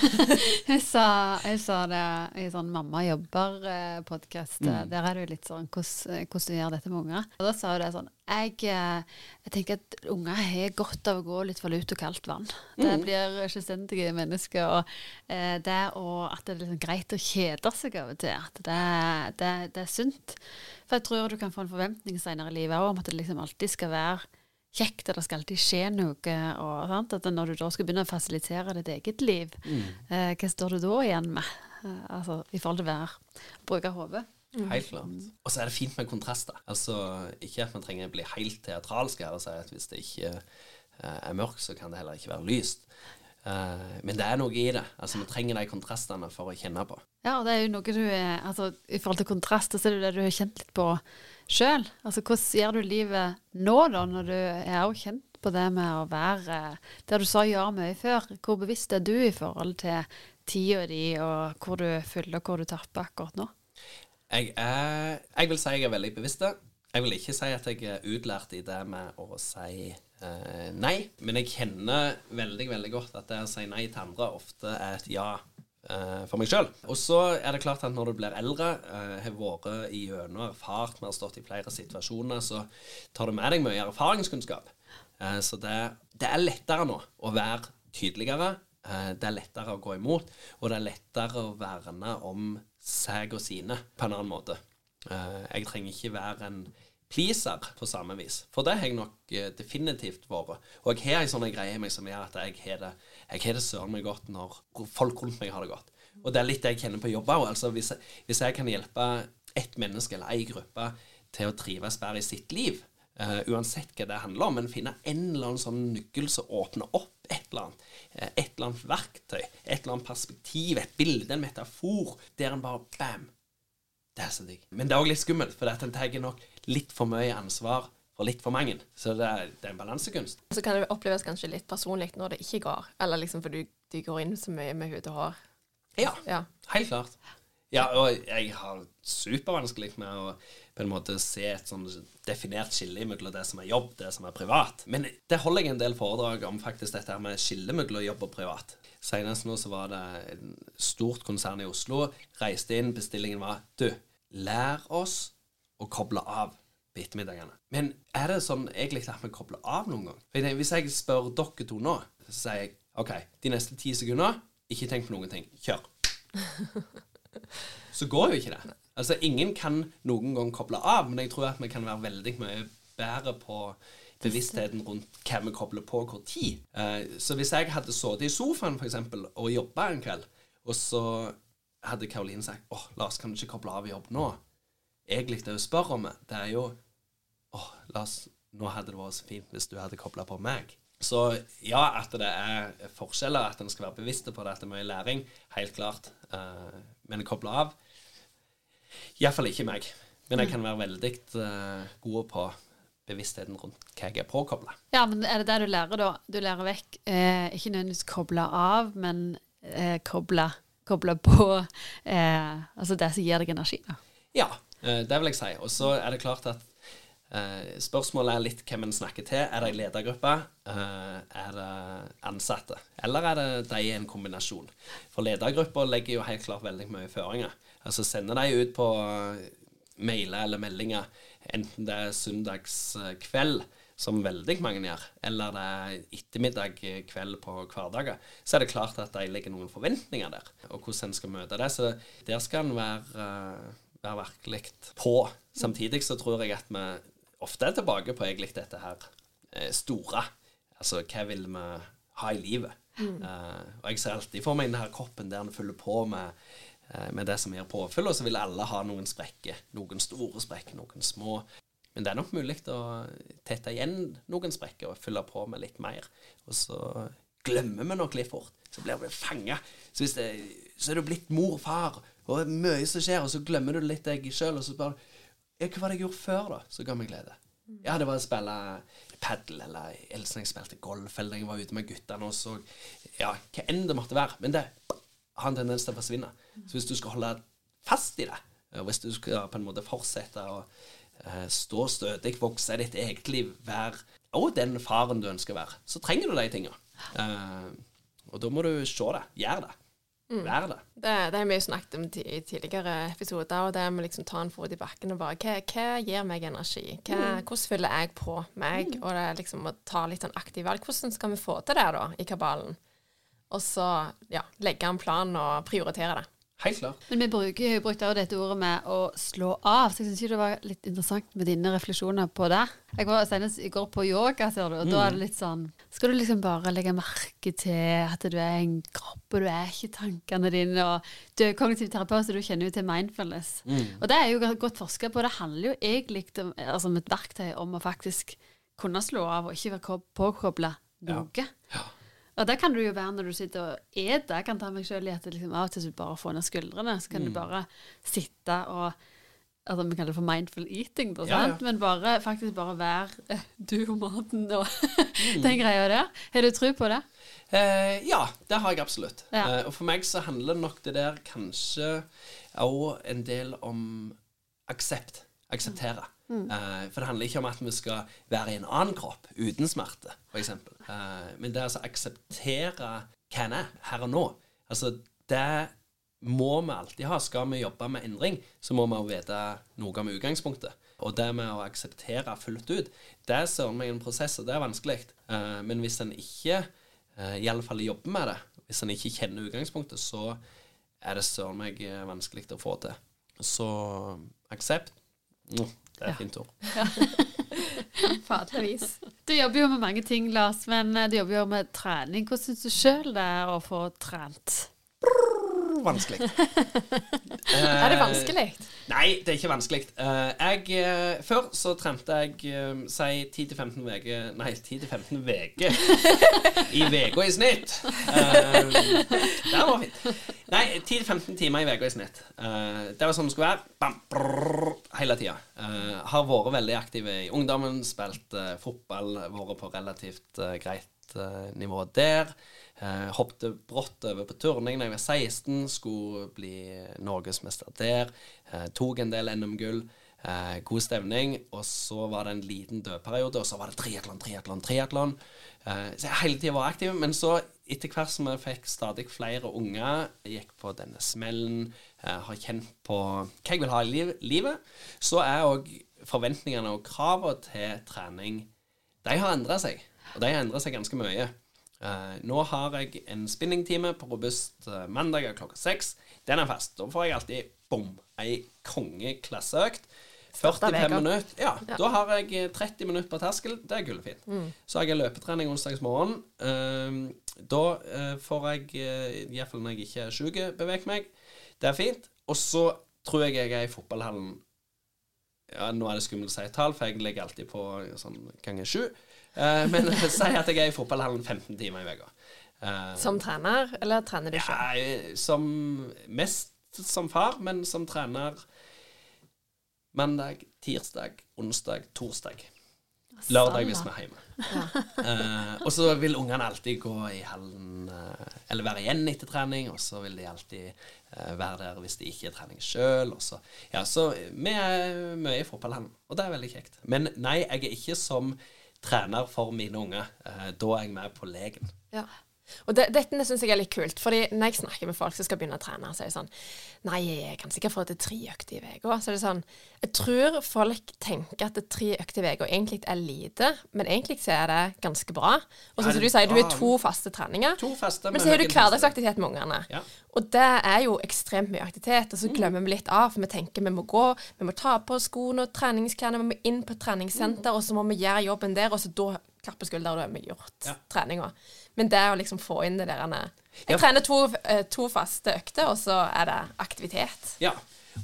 hun, sa, jeg, sa det i sånn Mamma jobber-podkast. Der er det jo litt sånn hvordan, hvordan du gjør dette med unger. Og da sa hun det sånn Jeg, eh, jeg tenker at unger har godt av å gå litt for lut og kaldt vann. Det blir selvstendige mennesker. Og eh, det og at det er liksom greit å kjede seg av og til. At det, det, det er sunt. For jeg tror du kan få en forventning senere i livet om at det liksom alltid skal være kjekt, og det skal alltid skje noe. Og, sant? At når du da skal begynne å fasilitere ditt eget liv, eh, hva står du da igjen med? Eh, altså i forhold til å bruke hodet. Helt klart. Og så er det fint med kontraster. Altså, Ikke at man trenger å bli helt teatralsk her og si at hvis det ikke eh, er mørkt, så kan det heller ikke være lyst. Eh, men det er noe i det. Altså, Vi trenger de kontrastene for å kjenne på. Ja, og det er jo noe du er altså, I forhold til kontraster, så er det jo det du har kjent litt på sjøl. Altså, hvordan gjør du livet nå, da, når du er også kjent på det med å være Der du sa ja mye før, hvor bevisst er du i forhold til tida di, og hvor du fyller, og hvor du tapper akkurat nå? Jeg, er, jeg vil si jeg er veldig bevisst. Jeg vil ikke si at jeg er utlært i det med å si eh, nei, men jeg kjenner veldig, veldig godt at det å si nei til andre ofte er et ja for meg sjøl. Og så er det klart at når du blir eldre, eh, har vært igjennom erfart med å ha stått i flere situasjoner, så tar du med deg mye erfaringskunnskap. Eh, så det, det er lettere nå å være tydeligere. Eh, det er lettere å gå imot, og det er lettere å verne om seg og sine på en annen måte. Eh, jeg trenger ikke være en pleaser på samme vis, for det har jeg nok eh, definitivt vært. Og jeg har en sånn greie i meg som gjør at jeg har det, jeg har det søren meg godt når folk rundt meg har det godt. Og det er litt det jeg kjenner på jobb òg. Altså, hvis, hvis jeg kan hjelpe ett menneske eller ei gruppe til å trives bedre i sitt liv, uh, uansett hva det handler om, men finne en eller annen sånn nøkkel som åpner opp et eller annet, eh, et eller annet verktøy, et eller annet perspektiv, et bilde, en metafor, der en bare bam, det er så digg. Men det er òg litt skummelt, for en tar nok litt for mye ansvar for litt for mange. Så det er, det er en balansekunst. Så kan det oppleves kanskje litt personlig når det ikke går, eller liksom fordi du, du går inn så mye med hud og hår. Ja, Ja. helt klart. Ja, og jeg har supervanskelig med å på en måte se et sånn definert skille mellom det som er jobb, det som er privat. Men det holder jeg en del foredrag om faktisk dette her med skille mellom jobb og privat. Senest nå så var det et stort konsern i Oslo. Reiste inn, bestillingen var Du, lær oss å koble av på ettermiddagene. Men er det sånn egentlig at vi kobler av noen gang? For jeg tenker, Hvis jeg spør dere to nå, så sier jeg OK, de neste ti sekunder, ikke tenk på noen ting. Kjør. Så går jo ikke det. Altså, ingen kan noen gang koble av, men jeg tror at vi kan være veldig mye bedre på bevisstheten rundt hva vi kobler på hvor tid. Eh, så hvis jeg hadde sittet i sofaen for eksempel, og jobba en kveld, og så hadde Karoline sagt åh, Lars, kan du ikke koble av jobb nå? Egentlig det hun spør om, det er jo åh, Lars, nå hadde det vært så fint hvis du hadde kobla på meg. Så ja, at det er forskjeller, at en skal være bevisst på det, at det er mye læring, helt klart. Uh, men koble av Iallfall ikke meg. Men jeg kan være veldig uh, god på bevisstheten rundt hva jeg er påkobla. Ja, men er det det du lærer, da? Du lærer vekk eh, ikke nødvendigvis koble av, men eh, koble, koble på eh, Altså det som gir deg energi, da. Ja, det vil jeg si. Og så er det klart at eh, spørsmålet er litt hvem en snakker til. Er det ei ledergruppe? Eh, er det ansatte? Eller er det de i en kombinasjon? For ledergruppa legger jo helt klart veldig mye føringer. Altså sender de ut på mailer eller meldinger, enten det er søndagskveld, som veldig mange gjør, eller det er ettermiddag kveld på hverdager, så er det klart at de legger noen forventninger der, og hvordan en skal møte det. Så der skal en være, være virkelig på. Samtidig så tror jeg at vi ofte er tilbake på egentlig dette her store. Altså hva vil vi ha i livet? Mm. Uh, og jeg ser alltid for meg denne koppen der den fyller på med uh, med det som gir påfyll. Og så vil alle ha noen sprekker. Noen store sprekker, noen små. Men det er nok mulig å tette igjen noen sprekker og fylle på med litt mer. Og så glemmer vi nok litt fort. Så blir vi fanga. Så, så, er du blitt mor far, og det er mye som skjer, og så glemmer du litt deg sjøl, og så bare ja, Hva var det jeg gjorde før, da, som ga meg glede? Ja, det var å spille padel, eller Elsen jeg spilte golf, eller jeg var ute med guttene og så Ja, hva enn det måtte være. Men det har en tendens til å forsvinne. Så hvis du skal holde fast i det, og hvis du skal på en måte fortsette å uh, stå stødig, vokse ditt eget liv, være og den faren du ønsker å være, så trenger du de tingene. Uh, og da må du se det. Gjør det. Mm. Vær det. det. Det har vi jo snakket om i tidligere episoder, og det med liksom ta en fot i bakken og bare Hva, hva gir meg energi? Hva, mm. Hvordan fyller jeg på meg? Mm. Og det er liksom å ta litt sånn aktiv valg. Hvordan skal vi få til det, da, i kabalen? Og så ja, legge en plan og prioritere det. Helt klart. Men vi bruker jo brukt dette ordet med å slå av, så jeg syns det var litt interessant med dine refleksjoner på det. Jeg var senest i går på yoga, ser du, og mm. da er det litt sånn Skal du liksom bare legge merke til at du er en kropp, og du er ikke tankene dine, og du er kognitiv terapeut, så du kjenner jo til mindfulness. Mm. Og det er jo godt forska på. Det handler jo egentlig om, altså om et verktøy om å faktisk kunne slå av og ikke være påkobla noe. Ja. ja. Og det kan du jo være når du sitter og eter. Jeg kan ta meg sjøl i at liksom, av og til bare får ned skuldrene. Så kan mm. du bare sitte og altså Vi kaller det for mindful eating, da, ja, ja. men bare, faktisk bare være du og maten og mm. den greia der. Har du tro på det? Eh, ja, det har jeg absolutt. Ja. Eh, og for meg så handler nok det der kanskje òg en del om aksept. Akseptere. Mm. Eh, for det handler ikke om at vi skal være i en annen kropp uten smerte, f.eks. Uh, men det er altså å akseptere hva en er her og nå. Altså, det må vi alltid ha. Skal vi jobbe med endring, så må vi også vite noe om utgangspunktet. Og det med å akseptere fullt ut, det er søren meg en prosess, og det er vanskelig. Uh, men hvis en ikke iallfall i alle fall jobber med det, hvis en ikke kjenner utgangspunktet, så er det søren meg vanskelig å få til. Så aksept. Det er et fint ord. Ja. Fadervis. Du jobber jo med mange ting, Lars, men eh, du jobber jo med trening. Hvordan syns du sjøl det er å få trent? Vanskelig. er det vanskelig? Nei, det er ikke vanskelig. Uh, jeg, uh, før så trente jeg si 10-15 uker Nei, 10-15 uker i uka i snitt. det var fint. Nei, 10-15 timer i uka i snitt. det var sånn det skulle være. Bam, brrr, hele tida. har vært veldig aktiv i ungdommen, spilt fotball, vært på relativt greit nivå der. Eh, hoppte brått over på turning da jeg var 16, skulle bli norgesmester der. Eh, tok en del NM-gull. Eh, god stemning. Og så var det en liten dødperiode, og så var det triatlon, triatlon, triatlon. Eh, så jeg hele tida var aktiv. Men så, etter hvert som jeg fikk stadig flere unger, gikk på denne smellen, eh, har kjent på hva jeg vil ha i liv, livet, så er òg forventningene og kravene til trening De har endra seg. Og de har endra seg ganske mye. Eh, nå har jeg en spinningtime på Robust uh, mandag klokka seks. Den er fast. Da får jeg alltid bom, ei kongeklasseøkt. Starter 45 minutter. Ja, Ja. da har jeg eh, 30 minutter på terskel. Det er gullfint. Så har jeg løpetrening onsdagsmorgen. Uh, da eh, får jeg, uh, iallfall når jeg ikke er sjuk, bevege meg. Det er fint. Og så tror jeg jeg er i fotballhallen ja, Nå er det skummelt å si et tall, for jeg legger alltid på sånn ganger sju. Eh, men si at jeg er i fotballhallen 15 timer i uka. Eh, Som trener, eller trener du ikke? ja, eh, som Mest som far, men som trener mandag, tirsdag, onsdag, torsdag. Lørdag hvis vi er hjemme. Eh, og så vil ungene alltid gå i hallen Eller være igjen etter trening, og så vil de alltid være der hvis de ikke er trening sjøl. Så, ja, så vi er mye i fotballhallen, og det er veldig kjekt. Men nei, jeg er ikke som trener for mine unger. Eh, da er jeg med på leken. Ja. Og det, dette syns jeg er litt kult, fordi når jeg snakker med folk som skal begynne å trene, så er det sånn Nei, jeg kan sikkert få til tre økter i uka. Så er det sånn Jeg tror folk tenker at tre økter i uka egentlig er lite, men egentlig så er det ganske bra. Og som du sier, du er har to faste treninger. To faste Men så har du hverdagsaktivitet med ungene. Ja. Og det er jo ekstremt mye aktivitet, og så Mm. glemmer vi litt av. For vi tenker vi må gå, vi må ta på skoene og treningsklærne, vi må inn på treningssenter, treningssenter, og så må vi gjøre jobben der, og så da klapper på og da har vi gjort Ja. treninga. Men det å liksom få inn det der Jeg Ja. trener to, eh, to faste økter, og så er det aktivitet. Ja,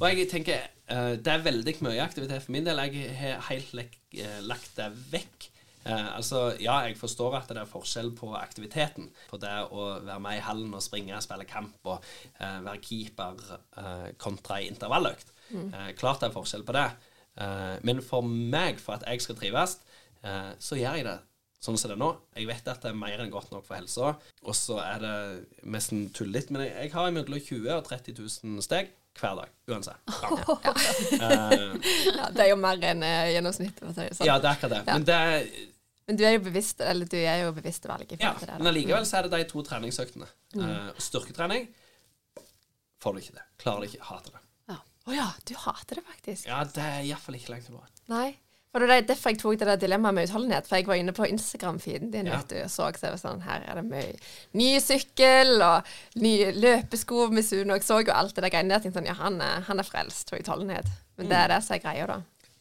og jeg tenker eh, det er veldig mye aktivitet for min del. Jeg har helt eh, lagt det vekk. Eh, altså, ja, jeg forstår at det er forskjell på aktiviteten. På det å være med i hallen og springe, spille kamp og eh, være keeper eh, kontra intervalløkt. Mm. klart det er forskjell på det. Men for meg, for at jeg skal trives, så gjør jeg det sånn som det er nå. Jeg vet at det er mer enn godt nok for helsa. Og så er det nesten tullete, men jeg, jeg har mellom 20 000 og 30 000 steg hver dag. Uansett. Ja. Eh, Ja, det er jo mer enn eh, gjennomsnittet. sånn. ja, det er akkurat det. Ja. Men, det Men du er jo bevisst, eller du er jo bevisst valget. ja, det. men allikevel så er det de to treningsøktene. Mm. Uh, styrketrening får du ikke det. Klarer du ikke. Hater det. Å ja, du hater det faktisk. Ja, det er iallfall ikke langt tilbake. Nei. For det er derfor jeg tok det der dilemmaet med utholdenhet. For jeg var inne på Instagram-feeden din Ja. vet du, og så jeg var sånn Her er det mye ny sykkel og nye løpesko med Suno. Jeg så jo alt det der greiene der. Tenkte sånn, ja, han er, han er frelst for utholdenhet. Men det er det som er greia, da.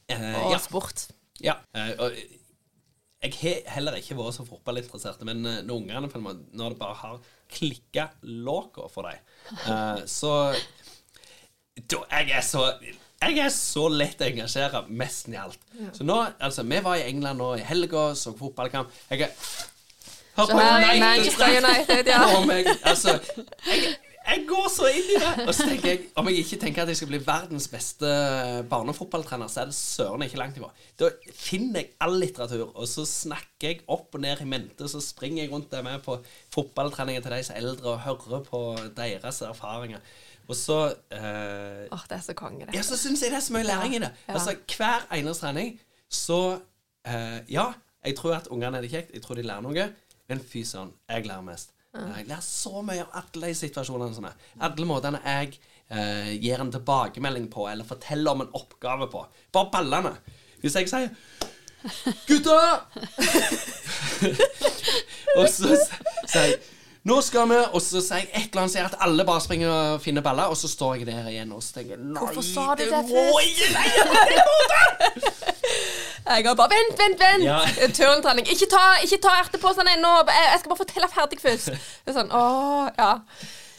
Eh, Og ja. sport. Ja, eh, og jeg har heller ikke vært så fotballinteressert, men eh, når ungene når det bare har klikka låka for dem, eh, så da, jeg, er så jeg er så lett å engasjere mesten i alt. Så nå, altså, Vi var i England nå i helga, så fotballkamp. Jeg er Hør her, Manchester United, ja. Å, meg, altså, jeg, jeg går så inn i det. Og så tenker jeg, Om jeg ikke tenker at jeg skal bli verdens beste barnefotballtrener, så er det søren ikke langt ifra. Da finner jeg all litteratur, og så snakker jeg opp og ned i mente, så springer jeg rundt der med på fotballtreninger til de som er eldre, og hører på deres erfaringer. Og så eh, Åh, det er så konge, det. ja, så syns jeg det er så mye læring i det. Ja. Altså, Hver eneste trening så eh, Ja, jeg tror at ungene er det kjekt, jeg tror de lærer noe, men fy søren, jeg lærer mest. Jeg lærer så mye av alle de situasjonene som er. Alle måtene jeg eh, gir en tilbakemelding på, eller forteller om en oppgave på. Bare ballene. Hvis jeg sier 'Gutta!' og så sier jeg 'Nå skal vi', og så sier jeg et eller annet, sier at alle bare springer og finner baller, og så står jeg der igjen og så tenker Nei, Hvorfor sa du det må først? Nei, jeg må det! Jeg har bare Vent, vent, vent! Ja. Turntrening. Ikke ta, ikke ta erteposene ennå! Jeg skal bare fortelle ferdig først. Det er sånn, åh, ja.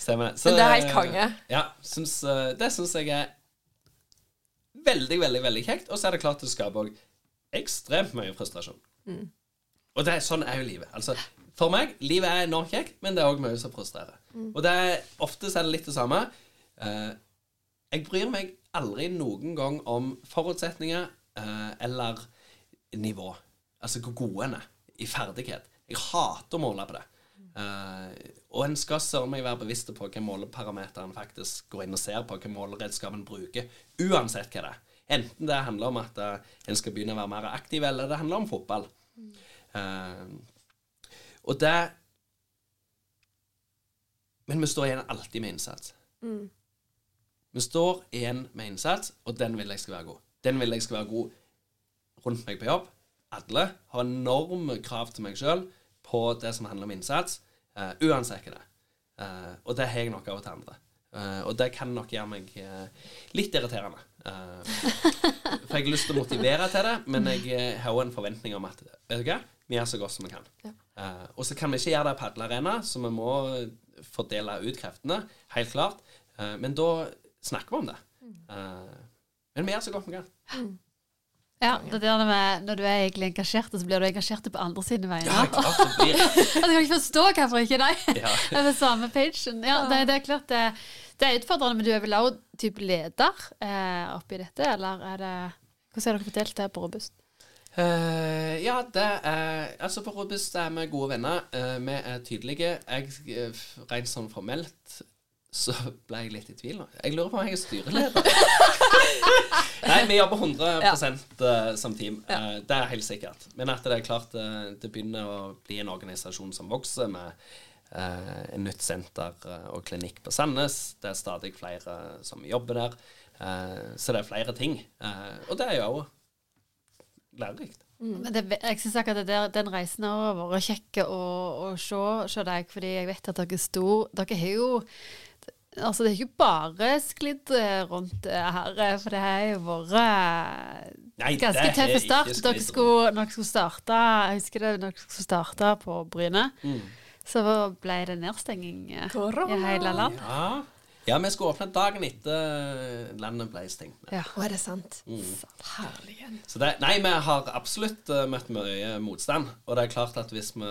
Stemmer. Men det er helt eh, konge. Ja, syns, eh, det syns jeg er veldig, veldig veldig kjekt. Og så er det klart det skaper òg ekstremt mye frustrasjon. Mm. Og det sånn er jo livet. Altså, for meg, livet er enormt kjekt, men det er òg mye som frustrerer. Mm. Og det er, ofte så er det litt det samme. Eh, jeg bryr meg aldri noen gang om forutsetninger eh, eller nivå. Altså hvor gode en er i ferdighet. Jeg hater å måle på det. Eh, og en skal søren meg være bevisst på hvilke måleparametere en faktisk går inn og ser på, hvilke måleredskap en bruker, uansett hva det er. Enten det handler om at eh, en skal begynne å være mer aktiv, eller det handler om fotball. Eh, og det Men vi står igjen alltid med innsats. Vi står igjen med innsats, og den vil jeg skal være god. Den vil jeg skal være god rundt meg på jobb. Alle har enorme krav til meg sjøl på det som handler om innsats, uh, uansett hva det er. Eh, og det har jeg nok av og til andre. Uh, og det kan nok gjøre meg uh, litt irriterende. Uh, for jeg har lyst til å motivere til det, men jeg har òg en forventning om at vet du hva, vi gjør så godt som vi kan. Eh, og så kan vi ikke gjøre det på padlearena, så vi må fordele ut kreftene, helt klart. Eh, men da snakker vi om det. Eh, men vi gjør så godt vi kan. Ja, det der med når du er egentlig engasjert, så blir du engasjert på andre sine vegne. Ja, klart det blir Jeg kan ikke forstå hvorfor ikke nei. Ja. Det er det samme pagen. Ja, det, det er klart det, det er utfordrende, men du er vel også type leder eh, oppi dette, eller er det Hvordan har dere fordelt det på Robust? Eh, ja, det er Altså, på Robust er vi gode venner. Uh, vi er tydelige. Jeg, eh, rent sånn formelt så ble jeg litt i tvil nå. Jeg lurer på om jeg er styreleder. Nei, vi jobber 100 ja. som team. Eh, det er helt sikkert. Men at det er klart det begynner å bli en organisasjon som vokser, med eh, en nytt senter og klinikk på Sandnes. Det er stadig flere som jobber der. Eh, så det er flere ting. Eh, og det er jo lærerikt. Mm. det, jeg syns akkurat det der, den reisen har vært kjekk å, å se, se deg, fordi jeg vet at dere er stor Dere har jo Altså, det er ikke bare sklidd eh, rundt her, eh, for det har jo vært Nei, ganske det tøff start. Dere skulle, når dere skulle starte Jeg husker det, når dere skulle starte på Bryne, Mm. så ble det nedstenging eh, Korona. i hele landet. Ja. Ja, vi skulle åpne dagen etter landet ble stengt. Ja. Og er det sant? Herligen. Så det, nei, vi har absolutt eh, møtt mye motstand. Og det er klart at hvis vi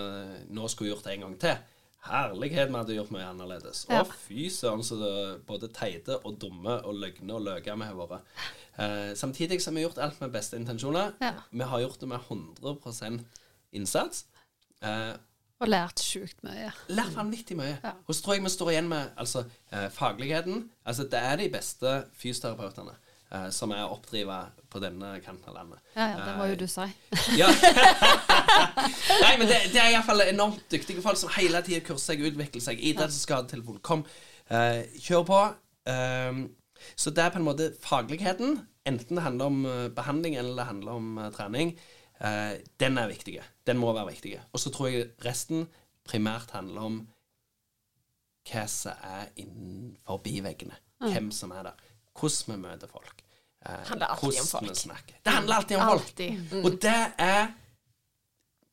nå skulle gjort det en gang til Herlighet, vi hadde gjort mye annerledes. Ja. Å, fy søren, så det både teite og dumme og løgne og løke vi har vært. Eh, samtidig har vi gjort alt med beste intensjoner. Ja. Vi har gjort det med 100 innsats. Eh, Og lært sjukt mye. lært vanvittig mye. Ja. Og så tror jeg vi står igjen med altså, eh, fagligheten. Altså, det er de beste fysioterapeutene eh, som er oppdriva på denne kanten av landet. Ja, ja, det må jo du si. Ja. Nei, men det, det er iallfall enormt dyktige folk som hele tida kurser seg, utvikler seg. Idretts- og skadetelefon. Kom, eh, kjør på. Um, så det er på en måte fagligheten, enten det handler om eh, behandling eller det handler om uh, trening, eh, den er viktig. Den må være viktig. Og så tror jeg resten primært handler om hva som er innenfor veggene. Hvem som er der. Hvordan vi møter folk. Eh, handler alltid om folk. vi snakker. Det handler alltid om folk. Alltid. Mm. Og det er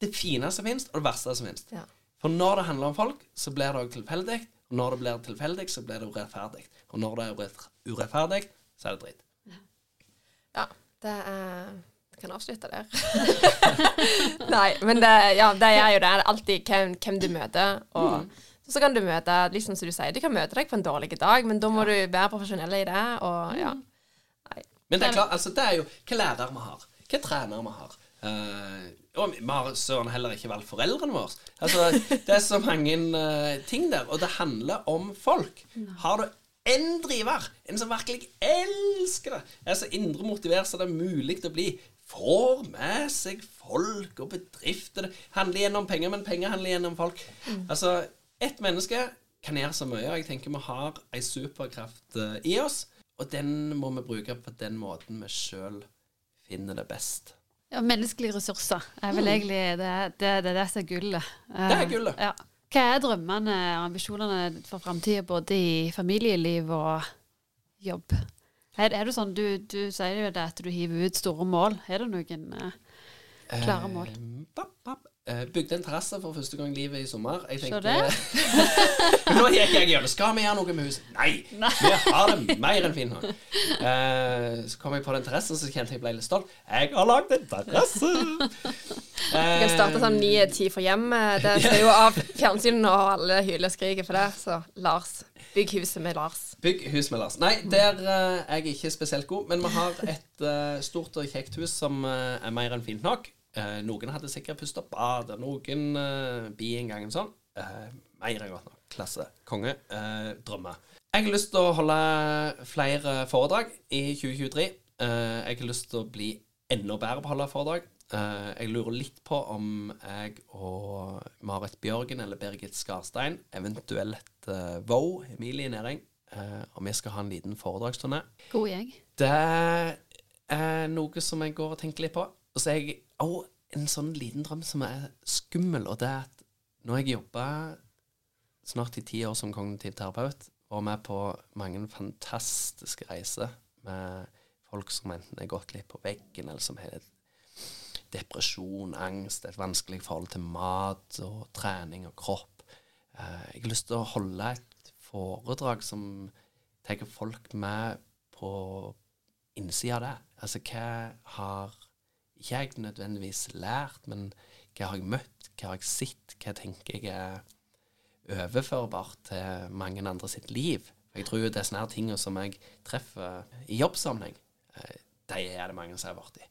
det fine som finnes, og det verste som finnes. Ja. For når det handler om folk, så blir det òg tilfeldig. Og når det blir tilfeldig, så blir det urettferdig. Og når det er urettferdig, så er det dritt. Ja, det er kan avslutte der. Nei, men det, ja, det er jo det. Det er alltid hvem, hvem du møter. Og så kan du møte liksom som du sier, du kan møte deg på en dårlig dag, men da må du være profesjonell i det. Og ja. Men det er klart, altså, det er jo hva lærer vi har. Hva trener vi har. Uh, og vi har søren heller ikke valgt foreldrene våre. Altså, det er så mange uh, ting der. Og det handler om folk. Har du en driver, en som virkelig elsker det, er så indre motivert som det er mulig å bli, får med seg folk og bedrifter Det handler gjennom penger, men penger handler gjennom folk. folk. Altså, ett menneske kan gjøre så mye, og jeg tenker vi har ei superkraft eh, i oss. Og den må vi bruke på den måten vi sjøl finner det best. Ja, menneskelige ressurser er vel egentlig det, det, det, det som er gullet. Det er gullet. Ja. Hva er drømmene og ambisjonene for framtida, både i familieliv og jobb? Er, er det sånn, du, du sier jo det at du hiver ut store mål. Er det noen eh, klare mål? Eh, bap, bap. Eh, bygde en terrasse for første gang i livet i sommer. Jeg tenkte, Nå gikk jeg gjennom. Skal vi gjøre noe med huset? Nei! Vi har det mer enn fint. Eh, så kom jeg på den terrassen, så kjente jeg ble litt stolt. Jeg har lagd en terrasse! Du kan starte sånn ni-ti for hjemmet. Det ser jo av fjernsynet, og alle hyler og skriker for det. Så Lars, bygg huset med Lars. Bygg hus med Lars. Nei, der uh, er jeg ikke spesielt god, men vi har et uh, stort og kjekt hus som eh, er mer enn fint nok. Eh, noen hadde sikkert opp badet, noen eh, gang sånn. Eh, mer enn godt nok. Klasse. Konge. Eh, drømmer. Jeg har lyst til å holde flere foredrag i 2023. Eh, jeg har lyst til å bli enda bedre på å holde foredrag. Eh, jeg lurer litt på om jeg og Marit Bjørgen eller Birgit Skarstein, eventuelt uh, Vaux, Emilie Næring, eh, om vi skal ha en liten foredragsturné. God gjeng. Det er noe som jeg går og tenker litt på. Og så jeg òg en sånn liten drøm som er skummel, og det er at når jeg jobba snart i ti år som kognitiv terapeut, og med på mange fantastiske reiser med folk som enten er gått litt på veggen, eller som har depresjon, angst, et vanskelig forhold til mat og trening og kropp. Eh, jeg har lyst til å holde et foredrag som tar folk med på innsida av det. Altså hva har ikke jeg nødvendigvis lært, men hva har jeg møtt, hva har jeg sett, hva tenker jeg er overførbart til mange andre sitt liv. Jeg tror jo det er sånne her ting som jeg treffer i jobbsammenheng, eh, de er det mange som har vært i.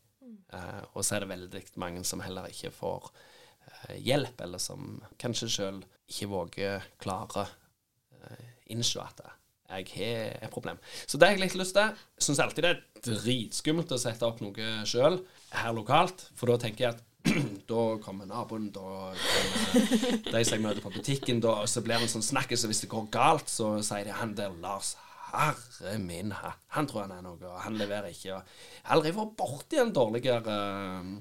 Uh, og så er det veldig mange som heller ikke får uh, hjelp, eller som kanskje sjøl ikke våger klare uh, innse at jeg har et problem. Så det har jeg litt lyst til. Syns alltid det er dritskummelt å sette opp noe sjøl her lokalt, for da tenker jeg at da kommer naboen, da kommer de som jeg møter på butikken, da, og så blir det en sånn snakkis, og hvis det går galt, så sier de han der Lars Herre min, han tror han er noe, og han leverer ikke. Og aldri vært borti en dårligere uh,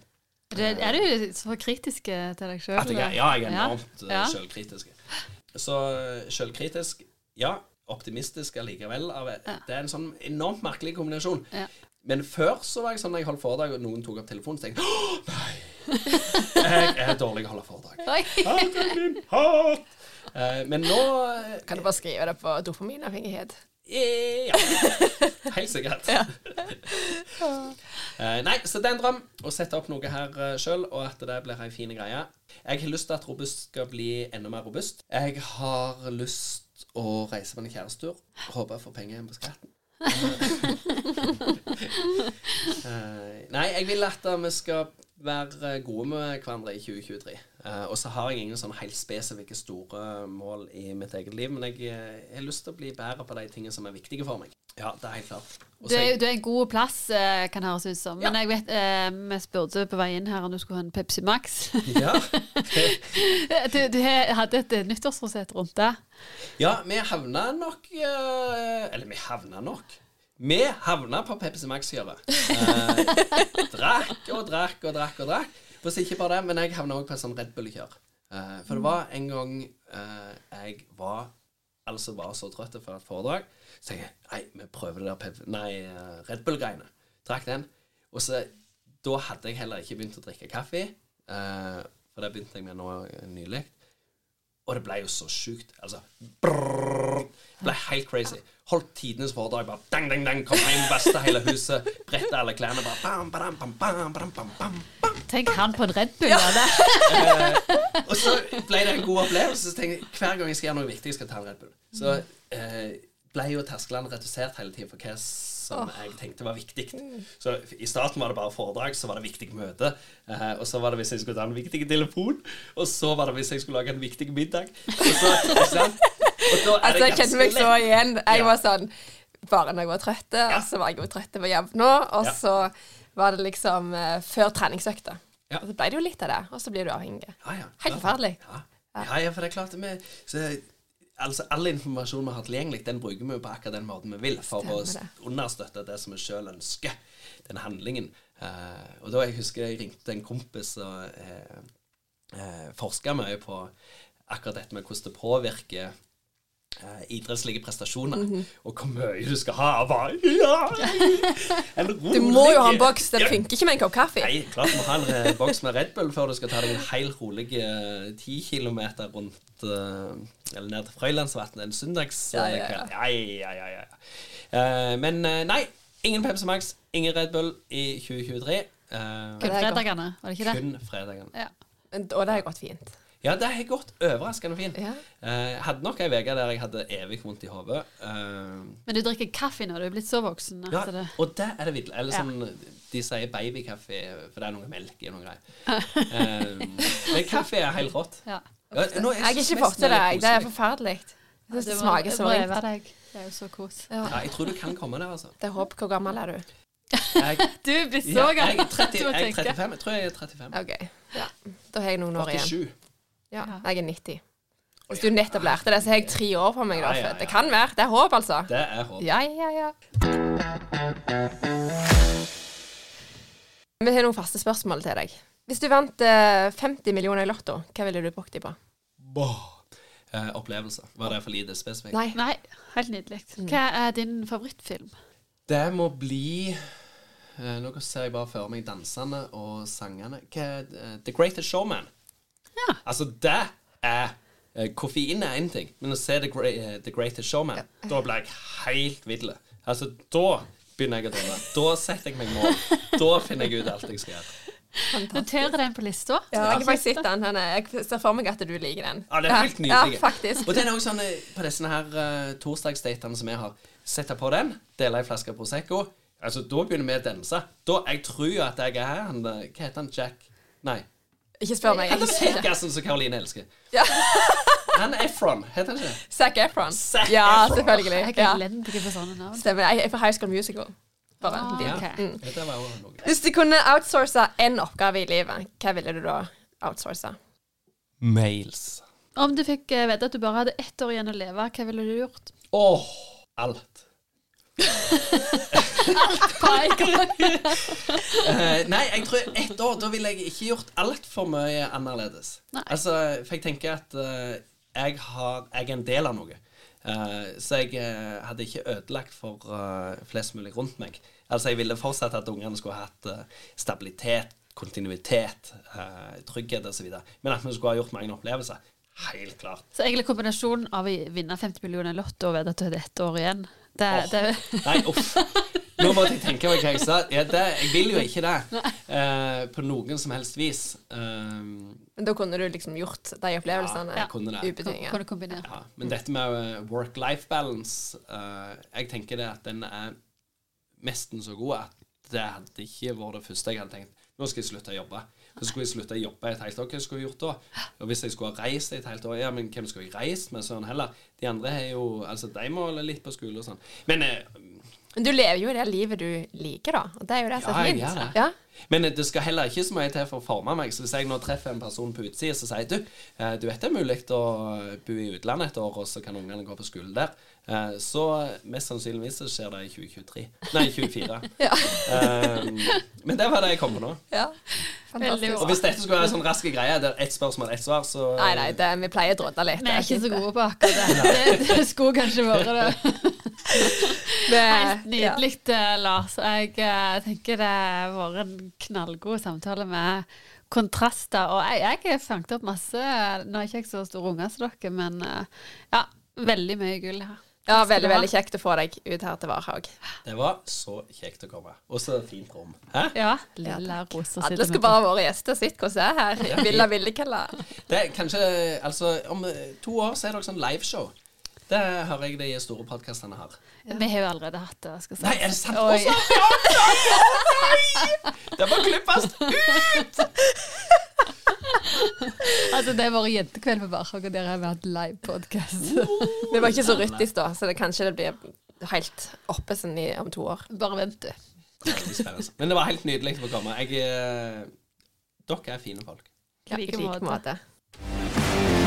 det, Er du så kritisk til deg sjøl? Ja, jeg er enormt ja. ja. sjølkritisk. Så sjølkritisk, ja. Optimistisk allikevel. Det er en sånn enormt merkelig kombinasjon. Ja. Men før så var jeg sånn når jeg holdt foredrag, og noen tok opp telefonen, så tenkte jeg nei! Jeg er dårlig til å holde foredrag. Hat! Men nå Kan du bare skrive det på dopaminavhengighet? Ja. Helt sikkert. Ja. uh, nei, så det er en drøm å sette opp noe her uh, sjøl, og at det blir ei fin greie. Jeg har lyst til at Robust skal bli enda mer robust. Jeg har lyst å reise på en kjærestetur. Håper jeg får penger igjen på skatten. uh, nei, jeg vil at vi skal være gode med hverandre i 2023. Uh, og så har jeg ingen sånn helt spesifikke store mål i mitt eget liv, men jeg, jeg har lyst til å bli bedre på de tingene som er viktige for meg. Ja, det er helt klart. Du er, du er en god plass, uh, kan høres ut som. Men ja. jeg vet, uh, vi spurte på vei inn her om du skulle ha en Pepsi Max. ja. du, du, hadde et nyttårsforsett rundt det? Ja, vi havna nok Eller vi havna nok. Vi havna på Pepsi Max-kjøret. drakk og drakk og drakk og drakk. For ikke bare det, men jeg havna òg på et sånn Red Bull-kjør. Eh, for det var en gang eh, jeg var altså var så trøtt for et foredrag, så tenkte jeg nei, vi prøver det der Pep nei, uh, Red Bull-greiene. Drakk den. Og så Da hadde jeg heller ikke begynt å drikke kaffe, for det begynte jeg med nå nylig. Og det ble jo så sjukt. Altså brrr, ble helt crazy. Holdt tidenes foredrag. Bare dang, dang, dang, kom hjem, beste hele huset. Bretta alle klærne. bare bam, bam, bam, bam, bam, bam, bam, bam. Tenk han på en Red Bull. Ja. eh, og så ble det en god opplevelse. Så tenkte jeg hver gang jeg skal gjøre noe viktig, jeg skal ta en Red Bull. Så eh, ble jo terskelen redusert hele tiden for hva som oh. jeg tenkte var viktig. Så I starten var det bare foredrag, så var det viktig møte. Eh, og så var det hvis jeg skulle ta en viktig telefon, og så var det hvis jeg skulle lage en viktig middag. Og så, altså, jeg kjente meg så igjen. Jeg var sånn Bare når jeg var trøtt, og så var jeg jo trøtt på jobb nå. Og så var det liksom uh, før treningsøkta. Ja. Og så ble det jo litt av det, og så blir du avhengig. Helt forferdelig. Ja. ja, for det er klart vi så altså All informasjon vi har tilgjengelig, den bruker vi jo på akkurat den måten vi vil, for å det. understøtte det som vi sjøl ønsker, den handlingen. Uh, og da jeg husker jeg ringte en kompis og uh, uh, forska mye på akkurat dette med hvordan det påvirker idrettslige prestasjoner, mm -hmm. og hvor mye du skal ha. Bare, ja, du må jo ha en boks. Det funker ikke med en kopp kaffe. Nei, klart du må ha en uh, boks med Red Bull før du skal ta deg en helt rolig ti uh, kilometer rundt Eller ned til Frøylandsvatnet en søndagskveld. Ja, ja, ja. ja, men nei, ingen Pepsi Max, ingen Red Bull i 2023. kun fredagene, var det ikke det? Kun fredagene. Ja. Og det har gått fint. Ja, det har gått overraskende fint. Ja. Eh, hadde nok ei uke der jeg hadde evig vondt i hodet. Eh, Men du drikker kaffe når du er blitt så voksen at ja, det og det er det videre. Eller Ja. sånn De sier babykaffe, for det er noe melk i noen greier. Eh, men kaffe er helt rått. Ja. Ja, nå er Jeg har ikke fått til det. Det er forferdelig. Jeg det smaker så deg. Det er jo så kos. Ja. Ja, jeg tror du kan komme der, altså. Det er håp. Hvor gammel er du? Jeg, Du blir så ja, jeg, er gammel. 30, jeg er 35. Jeg tror jeg er 35. OK. Ja. Da har jeg noen år igjen. 87. Ja, Ja. jeg er 90. Hvis du nettopp lærte det, så har jeg tre år på meg. Da. Ja, ja, for Det kan være. Det er håp, altså. Det er håp. Ja, ja, ja. Vi har noen faste spørsmål til deg. Hvis du vant eh, 50 millioner i Lotto, hva ville du brukt dem på? Eh, opplevelser. Var det for lite spesifikt? Nei. Nei, helt nydelig. Hva er din favorittfilm? Det må bli eh, Nå ser jeg bare for meg dansene og sangene. Hva er? Eh, The Greatest Showman. Ja. Altså, det er eh, Koffein er én ting, men å se The, Gre eh, The Greatest Showman, da blir jeg helt vill. Altså, da begynner jeg å drømme. Da setter jeg meg mål. Da finner jeg ut alt jeg skal gjøre. Noterer den på lista. Ja, jeg har faktisk sett den. Jeg ser for meg at du liker den. Ja, det er helt Ja, nydelig. faktisk. Og den er også sånn eh, på disse her uh, torsdagsdatene som jeg har. setter på den, deler ei flaske Prosecco. Altså, Da begynner vi å danse. Da, Jeg tror jo at jeg er her. Hva heter han? Jack? Nei. Ikke spør meg. Er kjekkasen som Karoline elsker. Ja. Han Efron, heter han ikke? Zac Efron. Zac Ja, Efron. selvfølgelig. Jeg er elendig på sånne navn. Stemmer. Jeg er fra High School Musical. Bare Ah, liten- ok. Mm. Hvis du kunne outsource én oppgave i livet, hva ville du da outsource? Mails. Om du fikk eh, vite at du bare hadde ett år igjen å leve, hva ville du gjort? Åh, alt. Eh, nei, jeg tror ett år, da ville jeg ikke gjort altfor mye annerledes. Nei. Altså, for jeg tenker at uh, jeg, har, jeg er en del av noe. Uh, så jeg eh, hadde ikke ødelagt for flest mulig rundt meg. Altså, jeg ville fortsatt at ungene skulle hatt eh, stabilitet, kontinuitet, uh, trygghet osv. Men at vi skulle ha gjort mange opplevelser. Helt klart. Så egentlig kombinasjonen av å vinne 50 millioner i Lotto og vite at du har ett år igjen det, oh. det, Nei, uff. Nå måtte jeg tenke meg hva jeg sa. Ja, det, jeg vil jo ikke det. Uh, på noen som helst vis. Uh, Men da kunne du liksom gjort de opplevelsene Ja, jeg kunne det. ubetinget. Kan du ja. Men dette med eh, work-life balance uh, Jeg tenker det at den er nesten så god at det hadde ikke vært det første jeg hadde tenkt. Nå skal jeg slutte å jobbe. Så skulle jeg slutte å jobbe et helt år. Hva skulle jeg gjort da? Og hvis jeg skulle ha reist et helt år, ja, men hvem skulle jeg reist med Søren heller? De andre har jo Altså, de må litt på skole og sånn. Men eh, Men du lever jo i det livet du liker, da. Og det er jo det som Ja, er jeg gjør det. Ja. Men det skal heller ikke så mye til for å forme meg. Så hvis jeg nå treffer en person på utsida som sier du, eh, du vet det er mulig å bo i utlandet et år, og så kan ungene gå på skole der, eh, så mest sannsynligvis så skjer det i 2023. Nei, 2024. Ja. Um, men det var det jeg kom på nå. ja. Fantastisk. Og hvis dette skulle være en sånn rask greie, der ett spørsmål, ett svar, så Nei, nei, det, vi pleier å drodle litt. Vi er ikke så gode på akkurat det. Det, det skulle kanskje vært det. Det- Helt nydelig, ja. Lars. Jeg eh, tenker det har vært en knallgod samtale med kontraster. Og jeg, jeg har fanget opp masse Nå er ikke jeg så stor unge som dere, men eh, ja, veldig mye gull her. Ja, veldig, veldig kjekt å få deg ut her til Varhaug. Det var så kjekt å komme. Og så fint rom. Hæ? Ja, lille Rosa Alle skal bare være gjester. Sitt hvordan det er her. Villa Villekella. Det er kanskje Altså, om eh, to år så er det også en liveshow. Det hører jeg de store podkastene har. Vi har jo allerede hatt det. Skal si. Nei, er det sant? Oi. Også? Ja, ja, ja, nei! Det må klippes ut! Altså, det har vært jentekveld på Varhaug, og der har vi hatt live podkast. Vi var ikke så ryttis da, så det kanskje det blir helt oppe sånn i, om to år. Bare vent, du. Men det var helt nydelig å komme. Jeg, eh, dere er fine folk. I like I like måte.